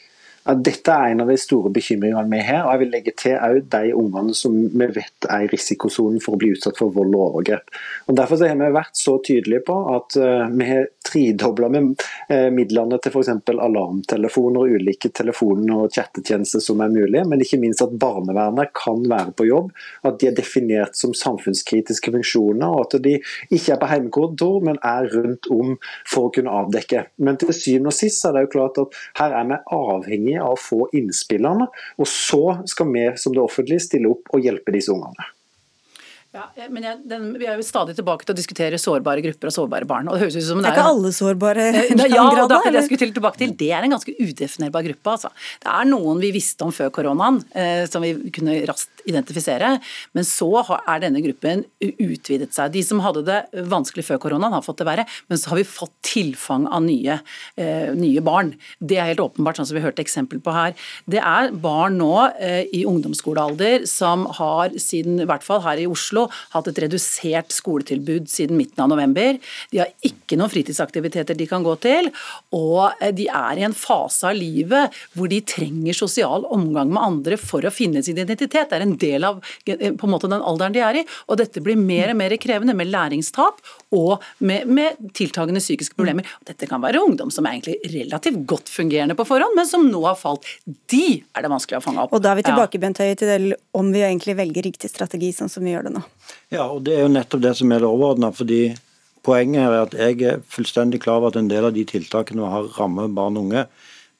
At dette er en av de store bekymringene vi har. og Jeg vil legge til òg de ungene som vi vet er i risikosonen for å bli utsatt for vold og overgrep. Og Derfor har vi vært så tydelige på at uh, vi har tredobla uh, midlene til f.eks. alarmtelefoner og ulike telefoner og chattetjenester som er mulig, men ikke minst at barnevernet kan være på jobb. At de er definert som samfunnskritiske funksjoner, og at de ikke er på hjemmekontor, men er rundt om for å kunne avdekke. Men til syvende og sist er det jo klart at her er vi avhengig avhengig av å få innspillene. Og så skal vi som det offentlige stille opp og hjelpe disse ungene. Ja, men jeg, den, Vi er jo stadig tilbake til å diskutere sårbare grupper og sårbare barn. og Det høres ut som det er, det er ikke alle sårbare? Eh, ja, og det, jeg skulle tilbake til, det er en ganske udefinerbar gruppe. Altså. Det er noen vi visste om før koronaen, eh, som vi kunne raskt identifisere. Men så er denne gruppen utvidet seg. De som hadde det vanskelig før koronaen, har fått det verre. Men så har vi fått tilfang av nye, eh, nye barn. Det er helt åpenbart, sånn som vi hørte eksempel på her. Det er barn nå eh, i ungdomsskolealder som har siden, i hvert fall her i Oslo, hatt et redusert skoletilbud siden midten av november. De har ikke noen fritidsaktiviteter de kan gå til, og eh, de er i en fase av livet hvor de trenger sosial omgang med andre for å finne sin identitet. Det er en del av eh, på en måte den alderen de er i, og dette blir mer og mer krevende med læringstap og med, med tiltagende psykiske problemer. Dette kan være ungdom som er egentlig relativt godt fungerende på forhånd, men som nå har falt. De er det vanskelig å fange opp. Og da er vi tilbake Bent Høie, til det, om vi egentlig velger riktig strategi, sånn som vi gjør det nå. Ja, og det er jo nettopp det som er det overordna. fordi Poenget er at jeg er fullstendig klar over at en del av de tiltakene har rammet barn og unge.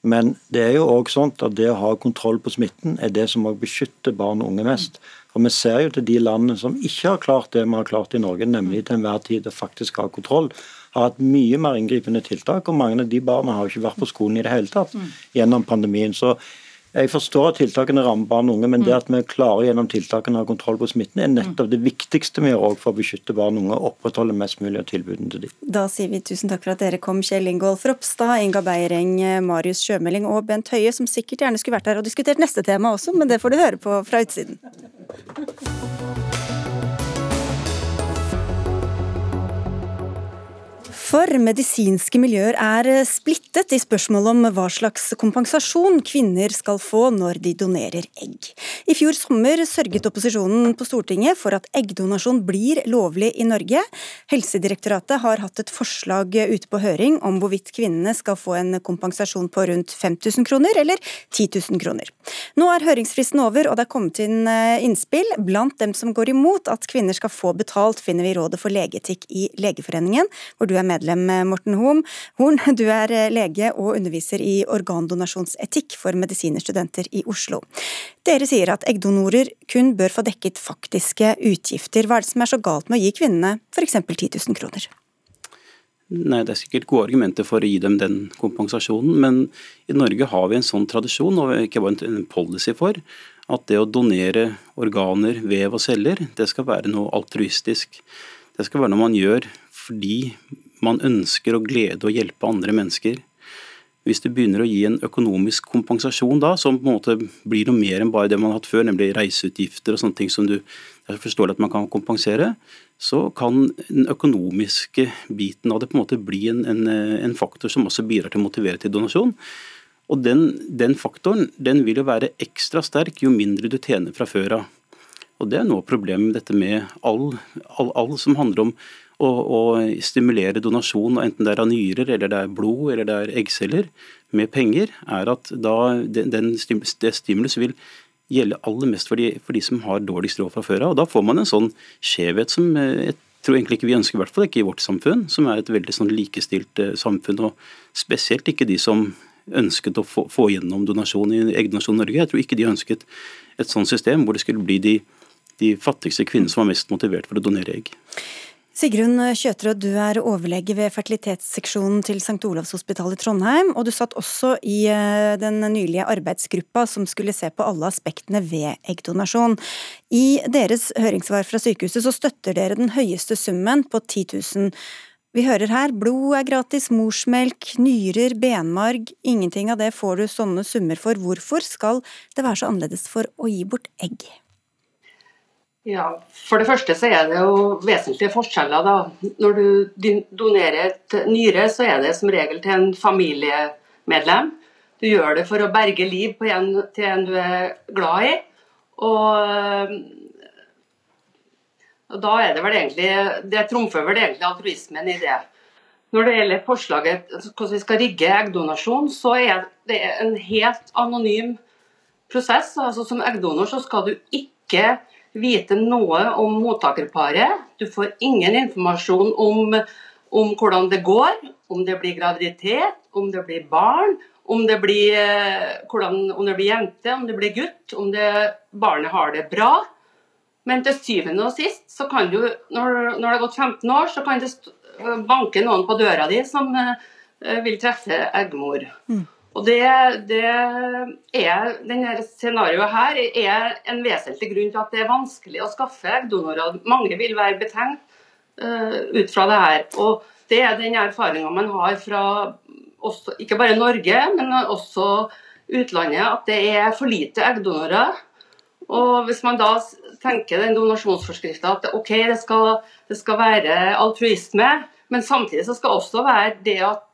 Men det er jo også sånn at det å ha kontroll på smitten er det som også beskytter barn og unge mest. Og Vi ser jo til de landene som ikke har klart det vi har klart i Norge, nemlig til enhver tid å faktisk ha kontroll, har hatt mye mer inngripende tiltak. Og mange av de barna har jo ikke vært på skolen i det hele tatt gjennom pandemien. Så Jeg forstår at tiltakene rammer barn og unge, men det at vi klarer gjennom tiltakene å ha kontroll på smitten, er nettopp det viktigste vi gjør for å beskytte barn og unge og opprettholde mest mulig av tilbudene til dem. Da sier vi tusen takk for at dere kom, Kjell Ingolf Ropstad, Inga Beireng, Marius Sjømeling og Bent Høie, som sikkert gjerne skulle vært her og diskutert neste tema også, men det får du høre på fra utsiden. For medisinske miljøer er splittet i spørsmålet om hva slags kompensasjon kvinner skal få når de donerer egg. I fjor sommer sørget opposisjonen på Stortinget for at eggdonasjon blir lovlig i Norge. Helsedirektoratet har hatt et forslag ute på høring om hvorvidt kvinnene skal få en kompensasjon på rundt 5000 kroner eller 10 000 kroner. Nå er høringsfristen over, og det er kommet inn eh, innspill. Blant dem som går imot at kvinner skal få betalt, finner vi Rådet for legeetikk i Legeforeningen, hvor du er med medlem, Morten Morten Horn. Du er eh, lege og underviser i organdonasjonsetikk for medisinerstudenter i Oslo. Dere sier at eggdonorer kun bør få dekket faktiske utgifter. Hva er det som er så galt med å gi kvinnene f.eks. 10 000 kroner? Nei, Det er sikkert gode argumenter for å gi dem den kompensasjonen, men i Norge har vi en sånn tradisjon, og ikke bare en policy for, at det å donere organer, vev og celler, det skal være noe altruistisk. Det skal være noe man gjør fordi man ønsker å glede og hjelpe andre mennesker. Hvis du begynner å gi en økonomisk kompensasjon da, som på en måte blir noe mer enn bare det man har hatt før, nemlig reiseutgifter og sånne ting som du forstår at man kan kompensere, så kan den økonomiske biten av det på en måte bli en, en, en faktor som også bidrar til å motivere til donasjon. Og den, den, faktoren den vil jo være ekstra sterk jo mindre du tjener fra før av. Og Det er noe av problemet med dette med all, all, all som handler om å, å stimulere donasjon, enten det er av nyrer, eller det er blod eller det er eggceller, med penger, er at da den, den, det stimulus vil gjelde aller mest for de, for de som har dårligst råd fra før av. Og Da får man en sånn skjevhet som eh, jeg tror egentlig ikke vi ønsker, i hvert fall ikke i vårt samfunn, som er et veldig sånn likestilt eh, samfunn. og Spesielt ikke de som ønsket å få, få gjennom donasjon i eggdonasjon Norge. Jeg tror ikke de ønsket et sånt system hvor det skulle bli de, de fattigste kvinnene som var mest motivert for å donere egg. Sigrun Kjøtrød, du er overlege ved fertilitetsseksjonen til St. Olavs hospital i Trondheim, og du satt også i eh, den nylige arbeidsgruppa som skulle se på alle aspektene ved eggdonasjon. I deres høringssvar fra sykehuset så støtter dere den høyeste summen på 10 000. Vi hører her blod er gratis, morsmelk, nyrer, benmarg, ingenting av det får du sånne summer for. Hvorfor skal det være så annerledes for å gi bort egg? Ja, For det første så er det jo vesentlige forskjeller. da. Når du donerer et nyre, så er det som regel til en familiemedlem. Du gjør det for å berge liv på en, til en du er glad i. Og, og da er det vel egentlig Det trumfer vel egentlig altruismen i det. Når det gjelder forslaget hvordan vi skal rigge eggdonasjon, så er det en helt anonym prosess. Altså Som eggdonor så skal du ikke vite noe om mottakerparet. Du får ingen informasjon om, om, hvordan det går, om det blir graviditet, om det blir barn, om det blir, eh, hvordan, om det blir jente, om det blir gutt, om det, barnet har det bra. Men til syvende og sist, så kan du, når, når det har gått 15 år, så kan det banke noen på døra di som uh, vil treffe eggmor. Mm. Og det, det er, denne Scenarioet her er en vesentlig grunn til at det er vanskelig å skaffe eggdonorer. Mange vil være betenkt uh, ut fra det her. Og Det er den erfaringa man har fra også, ikke bare Norge, men også utlandet, at det er for lite eggdonorer. Og Hvis man da tenker den donasjonsforskrifta at ok, det skal, det skal være altruisme, men samtidig så skal også være det at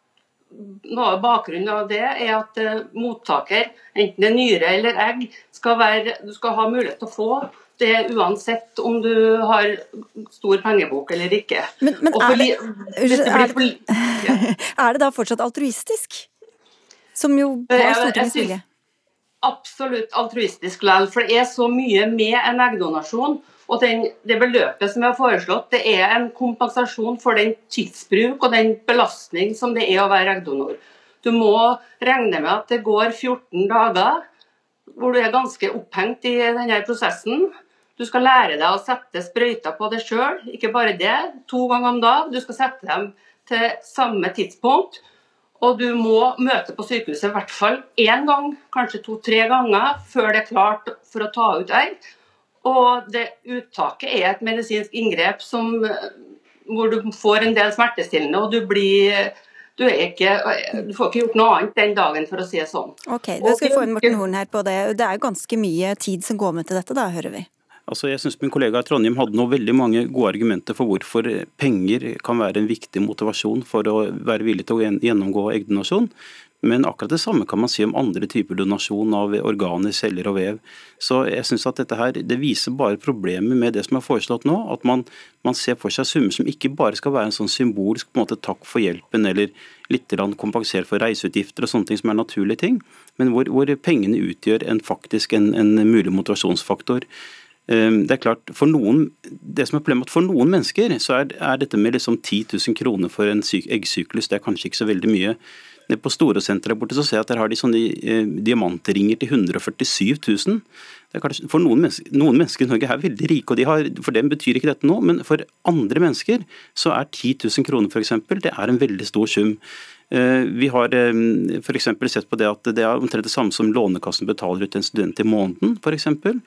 noe av bakgrunnen av det er at uh, mottaker, enten det er nyre eller egg, skal være, du skal ha mulighet til å få det uansett om du har stor pengebok eller ikke. Men, men er, det, er, det, ja. er, det, da fortsatt altruistisk? Som jo var eh, Stortingets vilje? Absolutt altruistisk likevel. For det er så mye med en eggdonasjon og den, Det beløpet som vi har foreslått, det er en kompensasjon for den tidsbruk og den belastning som det er å være eggdonor. Du må regne med at det går 14 dager hvor du er ganske opphengt i denne prosessen. Du skal lære deg å sette sprøyter på deg sjøl, ikke bare det. To ganger om dag. Du skal sette dem til samme tidspunkt. Og du må møte på sykehuset i hvert fall én gang, kanskje to-tre ganger, før det er klart for å ta ut egg. Og det uttaket er et medisinsk inngrep som, hvor du får en del smertestillende, og du blir du, ikke, du, får ikke gjort noe annet den dagen, for å si det sånn. Ok, Da skal vi få inn Morten Horn her på det. Det er ganske mye tid som går med til dette, da, hører vi. Altså, jeg synes Min kollega i Trondheim hadde nå veldig mange gode argumenter for hvorfor penger kan være en viktig motivasjon for å være villig til å gjennomgå eggdonasjon. Men akkurat det samme kan man si om andre typer donasjon av organer, celler og vev. Så jeg synes at dette her, Det viser bare problemet med det som er foreslått nå. At man, man ser for seg summer som ikke bare skal være en sånn symbolsk på en måte, takk for hjelpen eller litt kompensert for reiseutgifter og sånne ting som er naturlige ting, men hvor, hvor pengene utgjør en faktisk en, en mulig motivasjonsfaktor. Ehm, det er klart, for noen, det som er problemet for noen mennesker, så er, er dette med liksom 10 000 kroner for en eggsyklus det er kanskje ikke så veldig mye. På Storosenteret borte så ser jeg at der har de sånne eh, diamantringer til 147 000. Kanskje, for noen mennesker, noen mennesker, i Norge er veldig rike, og de har, for dem betyr ikke dette noe. Men for andre mennesker så er 10 000 kroner f.eks. det er en veldig stor sum. Eh, vi har eh, f.eks. sett på det at det er omtrent det samme som Lånekassen betaler ut til en student i måneden. For eksempel.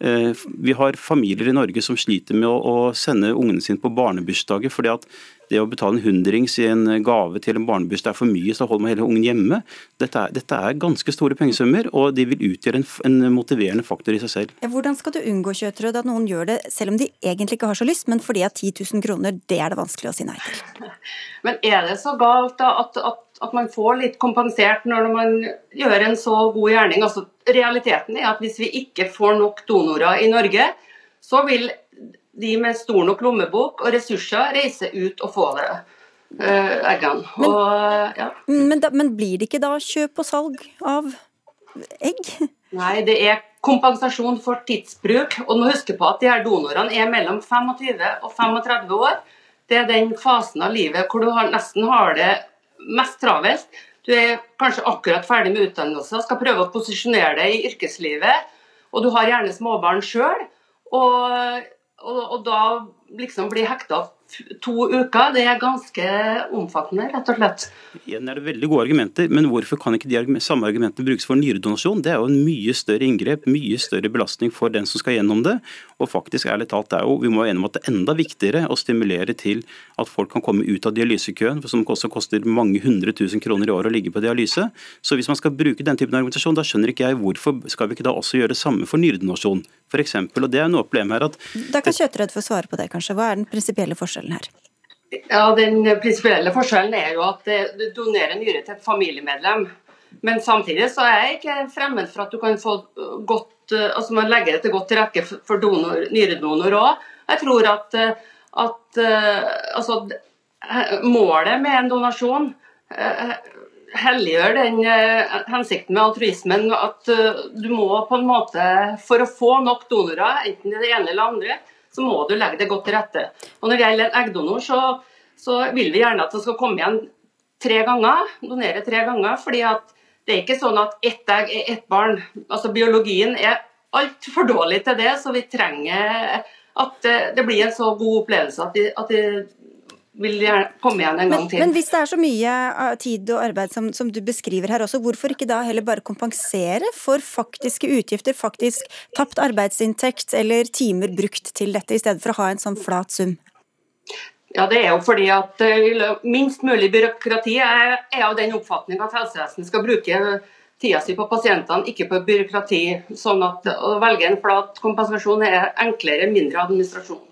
Eh, vi har familier i Norge som sliter med å sende ungene sine på barnebursdager. fordi at det å betale en hundrings i en gave til en barnebursdag er for mye, så holder man hele ungen hjemme. Dette er, dette er ganske store pengesummer, og de vil utgjøre en, en, motiverende faktor i seg selv. Hvordan skal du unngå Kjøtrød, at noen gjør det selv om de egentlig ikke har så lyst, men fordi at 10 000 kroner, det er det vanskelig å si nei til? Men er det så galt da at, at at man får litt kompensert når man gjør en så god gjerning. Altså, realiteten er at hvis vi ikke får nok donorer i Norge, så vil de med stor nok lommebok og ressurser reise ut og få det. Uh, eggene. Men, og, ja. men, da, men blir det ikke da kjøp og salg av egg? Nei, det er kompensasjon for tidsbruk. Og må huske på at de her donorene er mellom 25 og 35 år. Det er den fasen av livet hvor du har, nesten har det mest travelt. Du er kanskje akkurat ferdig med utdannelse, skal prøve å posisjonere deg i yrkeslivet, og du har gjerne småbarn sjøl. Og, og, og, da liksom bli hekta to uker, det er ganske omfattende, rett og slett. Igjen er det veldig gode argumenter, men hvorfor kan ikke de samme argumentene brukes for nyredonasjon? Det er jo en mye større inngrep, mye større belastning for den som skal gjennom det. Og faktisk, ærlig talt, det er jo, vi må være enige om at det er enda viktigere å stimulere til at folk kan komme ut av dialysekøen, som også koster mange hundre tusen kroner i året å ligge på dialyse. Så hvis man skal bruke den typen argumentasjon, da skjønner ikke jeg hvorfor skal vi ikke da også gjøre det samme for nyredonasjon, f.eks. Og det er noe problem her at Da kan Kjøttrød få svare på det, kanskje. Hva er den prinsipielle forskjellen? Forskjellen her? Ja, Den prinsipielle forskjellen er jo at du donerer nyre til et familiemedlem. Men samtidig så er jeg ikke fremmed for at du kan få godt altså man legger det til godt til rette for donor, nyredonor òg. Jeg tror at, at altså, målet med en donasjon helliggjør den hensikten med altruismen. At du må på en måte, for å få nok donorer, enten det ene eller andre, så må du legge det godt til rette. Og Når det gjelder eggdonor, så, så vil vi gjerne at det skal komme igjen tre ganger, donere tre ganger. fordi at det er ikke sånn at ett egg er ett barn. Altså Biologien er altfor dårlig til det, så vi trenger at det blir en så god opplevelse at de, at de vil komme igjen en gang til. Men, hvis det er så mye uh, tid og arbeid som, som, du beskriver her også, hvorfor ikke da heller bare kompensere for faktiske utgifter, faktisk tapt arbeidsinntekt eller timer brukt til dette, i stedet for å ha en sånn flat sum? Ja, Det er jo fordi at uh, minst mulig byråkrati er, er av den oppfatning at helsevesenet skal bruke tida si på pasientene, ikke på byråkrati. Sånn at å velge en flat kompensasjon er enklere, mindre administrasjon.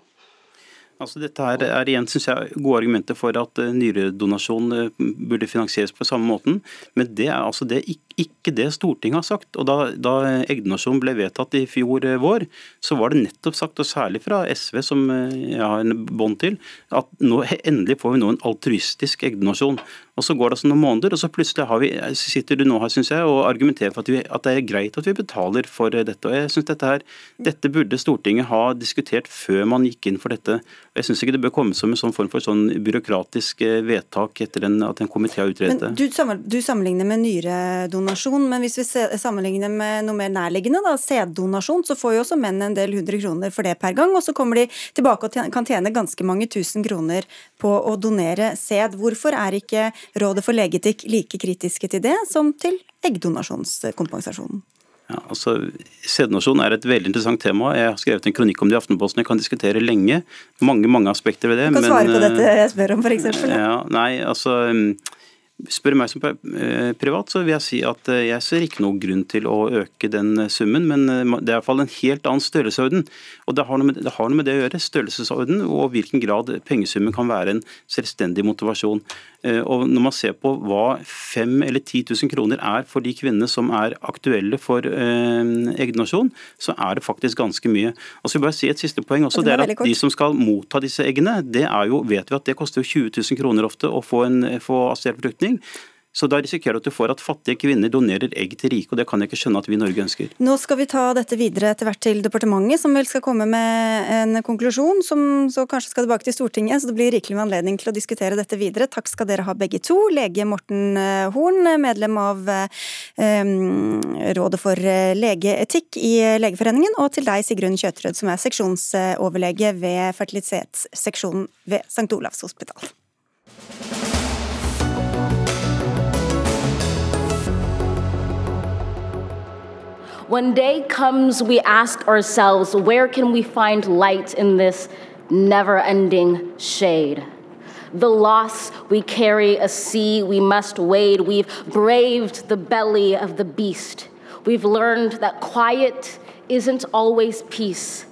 Altså dette er, er igjen synes jeg, gode argumenter for at uh, nyredonasjon uh, burde finansieres på samme måten. Men det er altså det ikke, det Stortinget har sagt. Og Da, da eggdonasjon ble vedtatt i fjor uh, vår, så var det nettopp sagt, og særlig fra SV, som jeg har en bånd til, at nå, endelig får vi nå en altruistisk eggdonasjon. Og Så går det altså noen måneder, og så plutselig vi, sitter du nå her synes jeg, og argumenterer for at, vi, at, det er greit at vi betaler for dette. Og jeg synes dette, her, dette burde Stortinget ha diskutert før man gikk inn for dette. Og Jeg synes ikke det bør komme som en sånn form for sånn byråkratisk eh, vedtak etter en, at en komité har utredet det. Du, du, sammenligner med nyredonasjon, men hvis vi sammenligner med noe mer nærliggende, da, sæddonasjon, så får jo også menn en del hundre kroner for det per gang. Og så kommer de tilbake og kan tjene ganske mange tusen kroner på å donere sæd. Hvorfor er ikke Rådet for legeetikk like kritiske til det som til eggdonasjonskompensasjonen. Ja, altså, Sæddonasjon er et veldig interessant tema. Jeg har skrevet en kronikk om det i Aftenposten. Jeg kan diskutere lenge. Mange mange aspekter ved det. Du kan men, svare på dette eh, jeg spør om, f.eks. Ja, nei, altså Spør meg som eh, privat, så vil jeg si at eh, jeg ser ikke noen grunn til å øke den eh, summen, men det er i hvert fall en helt annen størrelsesorden. Og det har, med, det har, noe med, det å gjøre, størrelsesorden og hvilken grad pengesummen kan være en selvstendig motivasjon. Og Når man ser på hva 5 eller 10 000 kroner er for de kvinnene som er aktuelle for eggdonasjon, så er det faktisk ganske mye. Og så vil jeg bare si et siste poeng også, det er at De som skal motta disse eggene, det er jo, vet vi at det koster 20 000 kroner ofte å få, en, få assistert befruktning befolkning. Så da risikerer du at du får at fattige kvinner donerer egg til rike, og det kan jeg ikke skjønne at vi i Norge ønsker. Nå skal vi ta dette videre etter hvert til departementet, som vel skal komme med en konklusjon, som så kanskje skal tilbake til Stortinget, så det blir rikelig med anledning til å diskutere dette videre. Takk skal dere ha begge to. Lege Morten eh, Horn, medlem av eh, Rådet for eh, legeetikk i Legeforeningen, og til deg Sigrun Kjøtrød, som er seksjonsoverlege ved fertilitetsseksjonen ved St. Olavs hospital. When day comes, we ask ourselves, where can we find light in this never ending shade? The loss we carry, a sea we must wade. We've braved the belly of the beast. We've learned that quiet isn't always peace.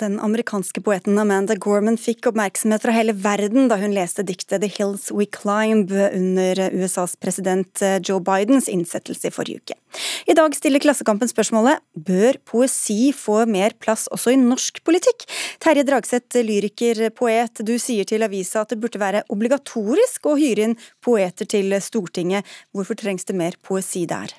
Den amerikanske poeten Amanda Gorman fikk oppmerksomhet fra hele verden da hun leste diktet The Hills We Climb under USAs president Joe Bidens innsettelse i forrige uke. I dag stiller Klassekampen spørsmålet bør poesi få mer plass også i norsk politikk? Terje Dragseth, lyriker, poet, du sier til avisa at det burde være obligatorisk å hyre inn poeter til Stortinget. Hvorfor trengs det mer poesi der?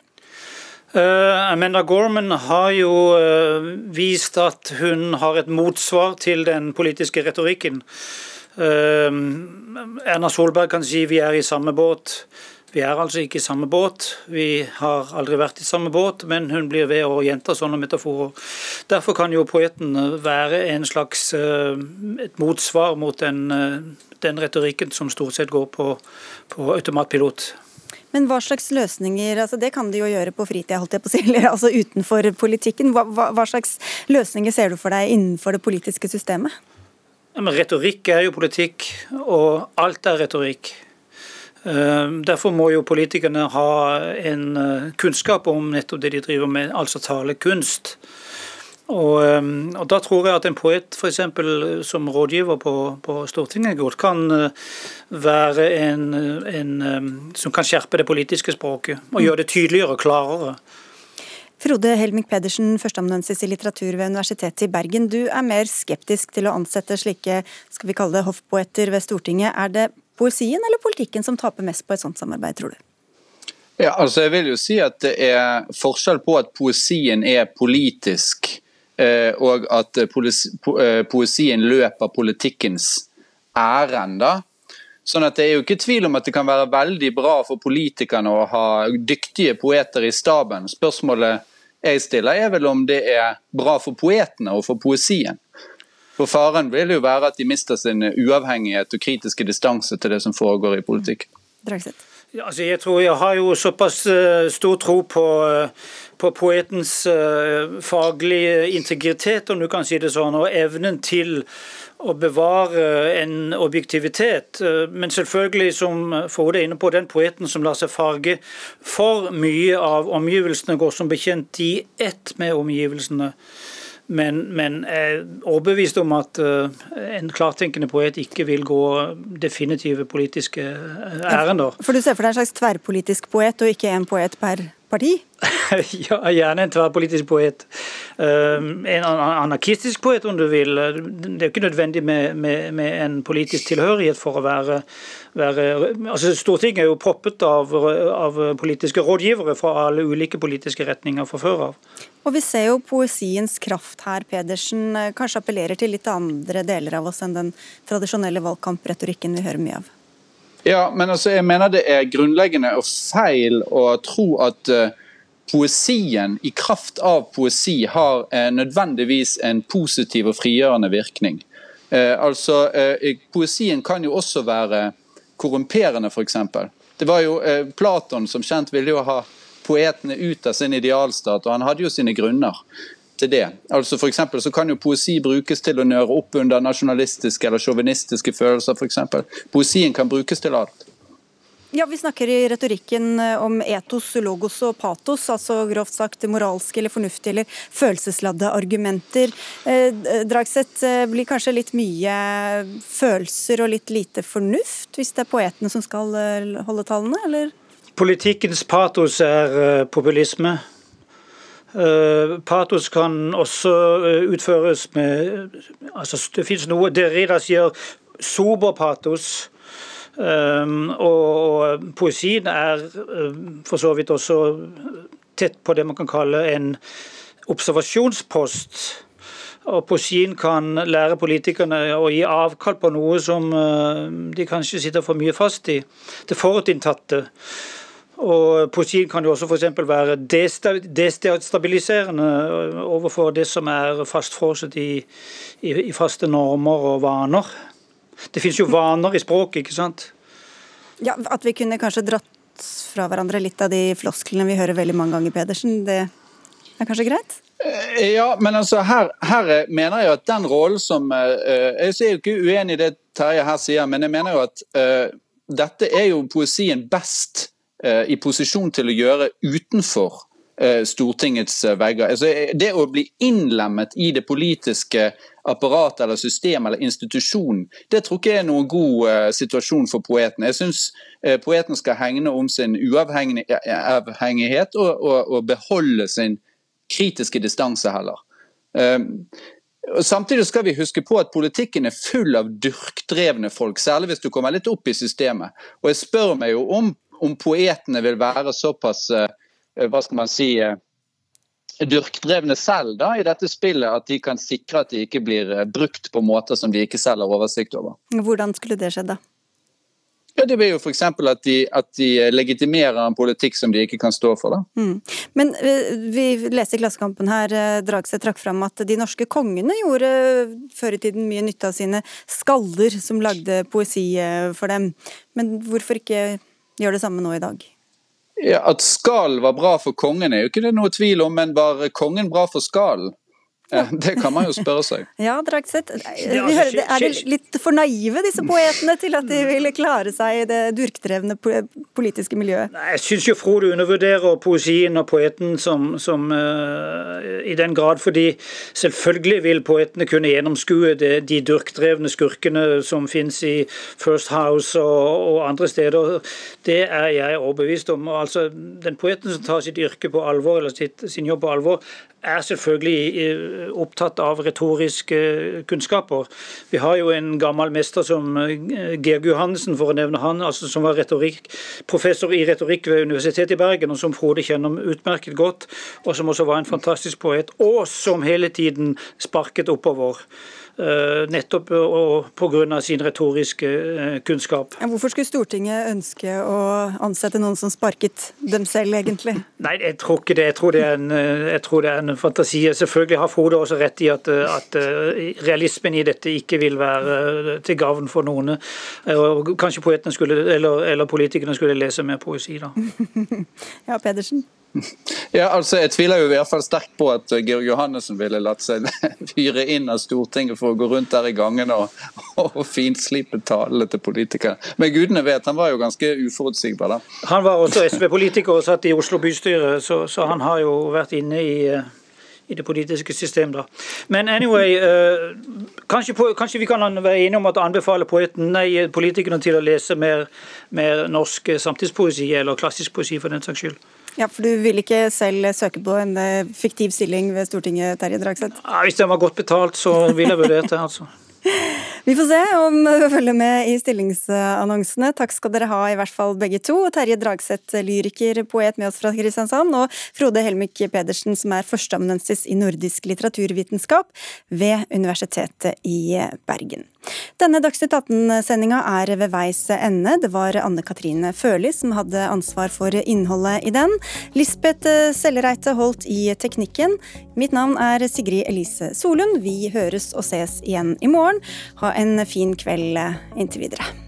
Uh, Amanda Gorman har jo uh, vist at hun har et motsvar til den politiske retorikken. Uh, Erna Solberg kan si vi er i samme båt. Vi er altså ikke i samme båt. Vi har aldri vært i samme båt, men hun blir ved å gjenta sånne metaforer. Derfor kan jo poeten være en slags et motsvar mot den, den retorikken som stort sett går på, på automatpilot. Men hva slags løsninger, altså det kan de jo gjøre på fritida, holdt jeg på å si, eller altså utenfor politikken. Hva, hva, hva, slags løsninger ser du for deg innenfor det politiske systemet? Ja, retorikk er jo politikk, og alt er retorikk. Eh, derfor må jo politikerne ha en eh, kunnskap om nettopp det de driver med, altså talekunst. Og, ehm, og, Da tror jeg at en poet for eksempel, som rådgiver på, på Stortinget godt kan eh, være en, en, ehm, som kan skjerpe det politiske språket og gjøre det tydeligere og klarere. Frode Helmik Pedersen, førsteamanuensis i litteratur ved Universitetet i Bergen. Du er mer skeptisk til å ansette slike skal vi kalle det, hoffpoeter ved Stortinget. Er det poesien eller politikken som taper mest på et sånt samarbeid, tror du? Ja, altså jeg vil jo si at Det er forskjell på at poesien er politisk Eh, og at eh, eh, poesien løper politikkens ærend. Sånn at Det er jo ikke tvil om at det kan være veldig bra for politikerne å ha dyktige poeter i staben. Spørsmålet jeg stiller er vel om det er bra for poetene og for poesien. For Faren vil jo være at de mister sin uavhengighet og kritiske distanse til det som foregår i politikk. Dragseth. Altså jeg tror jeg har jo såpass stor tro på på poetens uh, faglige integritet, om du kan si det sånn, og evnen til å bevare en objektivitet. Men selvfølgelig, som Frode er inne på, den poeten som lar seg farge for mye av omgivelsene, går som bekjent i ett med omgivelsene. Men, men er overbevist om at uh, en klartenkende poet ikke vil gå definitive politiske ærender. For du ser for deg en slags tverrpolitisk poet, og ikke en poet per parti? ja, gjerne en tverrpolitisk poet. Um, en anarkistisk poet, om du vil. Det er ikke nødvendig med, med, med en politisk tilhørighet for å være, være altså Stortinget er jo proppet av, av, politiske rådgivere fra alle ulike politiske retninger fra før av. Og Vi ser jo poesiens kraft her, Pedersen. Kanskje appellerer til litt andre deler av oss enn den tradisjonelle valgkampretorikken vi hører mye av? Ja, men altså, jeg mener det er grunnleggende og feil å tro at uh, poesien i kraft av poesi har uh, nødvendigvis en positiv og frigjørende virkning. Uh, altså, Poesien kan jo også være korrumperende, f.eks. Det var jo eh, Platon som kjent ville jo ha poetene ut av sin idealstat, og han hadde jo sine grunner til det. Altså for eksempel, så kan jo Poesi brukes til å nøre opp under nasjonalistiske eller sjåvinistiske følelser. For eksempel. Poesien kan brukes til alt. Ja, Vi snakker i retorikken eh, om etos, logos og patos, altså grovt sagt moralske eller fornuftige eller følelsesladde argumenter. Eh, Dragseth, eh, blir kanskje litt mye følelser og litt lite fornuft, hvis det er poetene som skal eh, holde tallene, eller? Politikkens patos er eh, populisme. Eh, Patos kan også eh, utføres med altså Det finnes noe Derrida sier sober patos. Og poesien er for så vidt også tett på det man kan kalle en observasjonspost. Og poesien kan lære politikerne å gi avkall på noe som de kanskje sitter for mye fast i. Det forutinntatte. Og Poesien kan jo også f.eks. være destabiliserende overfor det som er fastfrosset i, i, i faste normer og vaner. Det finnes jo vaner i språket, ikke sant? Ja, At vi kunne kanskje dratt fra hverandre litt av de flosklene vi hører veldig mange ganger, Pedersen, det er kanskje greit? Eh, ja, men altså her, her mener jeg at den rollen som uh, Jeg er jo ikke uenig i det Terje her sier, men jeg mener jo at uh, dette er jo poesien best i posisjon til å gjøre utenfor Stortingets vegger. Altså, det å bli innlemmet i det politiske apparat eller system eller institusjon, det tror ikke er noen god uh, situasjon for poeten. Jeg syns uh, poeten skal hegne om sin uavhengighet og, og, og beholde sin kritiske distanse heller. Um, Samtidig skal vi huske på at politikken er full av dyrkdrevne folk, særlig hvis du kommer litt opp i systemet. Og jeg spør meg jo om, om poetene vil være såpass uh, hva skal man si dyrkdrevne selv da, i dette spillet, at de kan sikre at de ikke blir eh, brukt på måter som de ikke selv har oversikt over. Hvordan skulle det skjedd, da? Ja, Det blir jo f.eks. At, de, at de legitimerer en politikk som de ikke kan stå for. da. Mm. Men eh, vi leser i Klassekampen her, eh, Dragseth trakk fram at de norske kongene gjorde før i tiden mye nytte av sine skaller som lagde poesi for dem. Men hvorfor ikke gjøre det samme nå i dag? Ja, At skall var bra for kongen er jo ikke det noe tvil om, men var kongen bra for skallen? Det kan man jo spørre seg. Ja, Dragseth. Altså, er de litt for naive, disse poetene, til at de ville klare seg i det durkdrevne politiske miljøet? Nei, jeg syns jo Frode undervurderer poesien og poeten som, som uh, i den grad, fordi selvfølgelig vil poetene kunne gjennomskue det, de durkdrevne skurkene som finnes i First House og, og andre steder. Det er jeg overbevist om. Altså, den poeten som tar sitt yrke på alvor, eller sitt, sin jobb på alvor, er selvfølgelig eh, opptatt av retoriske kunnskaper. Vi har jo en gammel mester som eh, Georg Johannessen, for å nevne han, altså som var retorikk, professor i retorikk ved Universitetet i Bergen, og som Frode kjenner utmerket godt, og som også var en fantastisk poet, og som hele tiden sparket oppover. Eh, nettopp pga. sin retoriske eh, kunnskap. Hvorfor skulle Stortinget ønske å ansette noen som sparket dem selv, egentlig? Nei, jeg tror ikke det. Jeg tror det er en, eh, det er en fantasi. Selvfølgelig har Frode også rett i at, at, realismen i dette ikke vil være til gavn for noen. Og kanskje poetene skulle, eller, eller politikerne skulle lese mer poesi, da. ja, Pedersen? Ja, altså Jeg tviler jo i hvert fall sterkt på at Georg Johannessen ville latt seg fyre inn av Stortinget for å gå rundt der i gangene og, og finslipe talene til politikere. Men gudene vet, han var jo ganske uforutsigbar da. Han var også SV-politiker og satt i Oslo bystyre, så, så, han har jo vært inne i i det politiske systemet. da. Men anyway, uh, kanskje, på, kanskje, vi kan være enige om at anbefale poeten, nei, politikerne til å lese mer, mer norsk samtidspoesi, eller klassisk poesi for den saks skyld. Ja, for Du vil ikke selv søke på en eh, fiktiv stilling ved Stortinget, Terje Dragseth? Ja, hvis den var godt betalt, så ville jeg vurdert det. altså. Vi får se om vi følger med i stillingsannonsene. Takk skal dere ha, i hvert fall begge to. Terje Dragseth, lyriker, poet med oss fra Kristiansand, og Frode Helmik Pedersen, som er førsteamanuensis i nordisk litteraturvitenskap ved Universitetet i Bergen. Denne Dagsnytt 18-sendinga er ved veis ende. Det var Anne Katrine Førli som hadde ansvar for innholdet i den. Lisbeth Sellereite holdt i teknikken. Mitt navn er Sigrid Elise Solund. Vi høres og ses igjen i morgen. Ha en fin kveld inntil videre.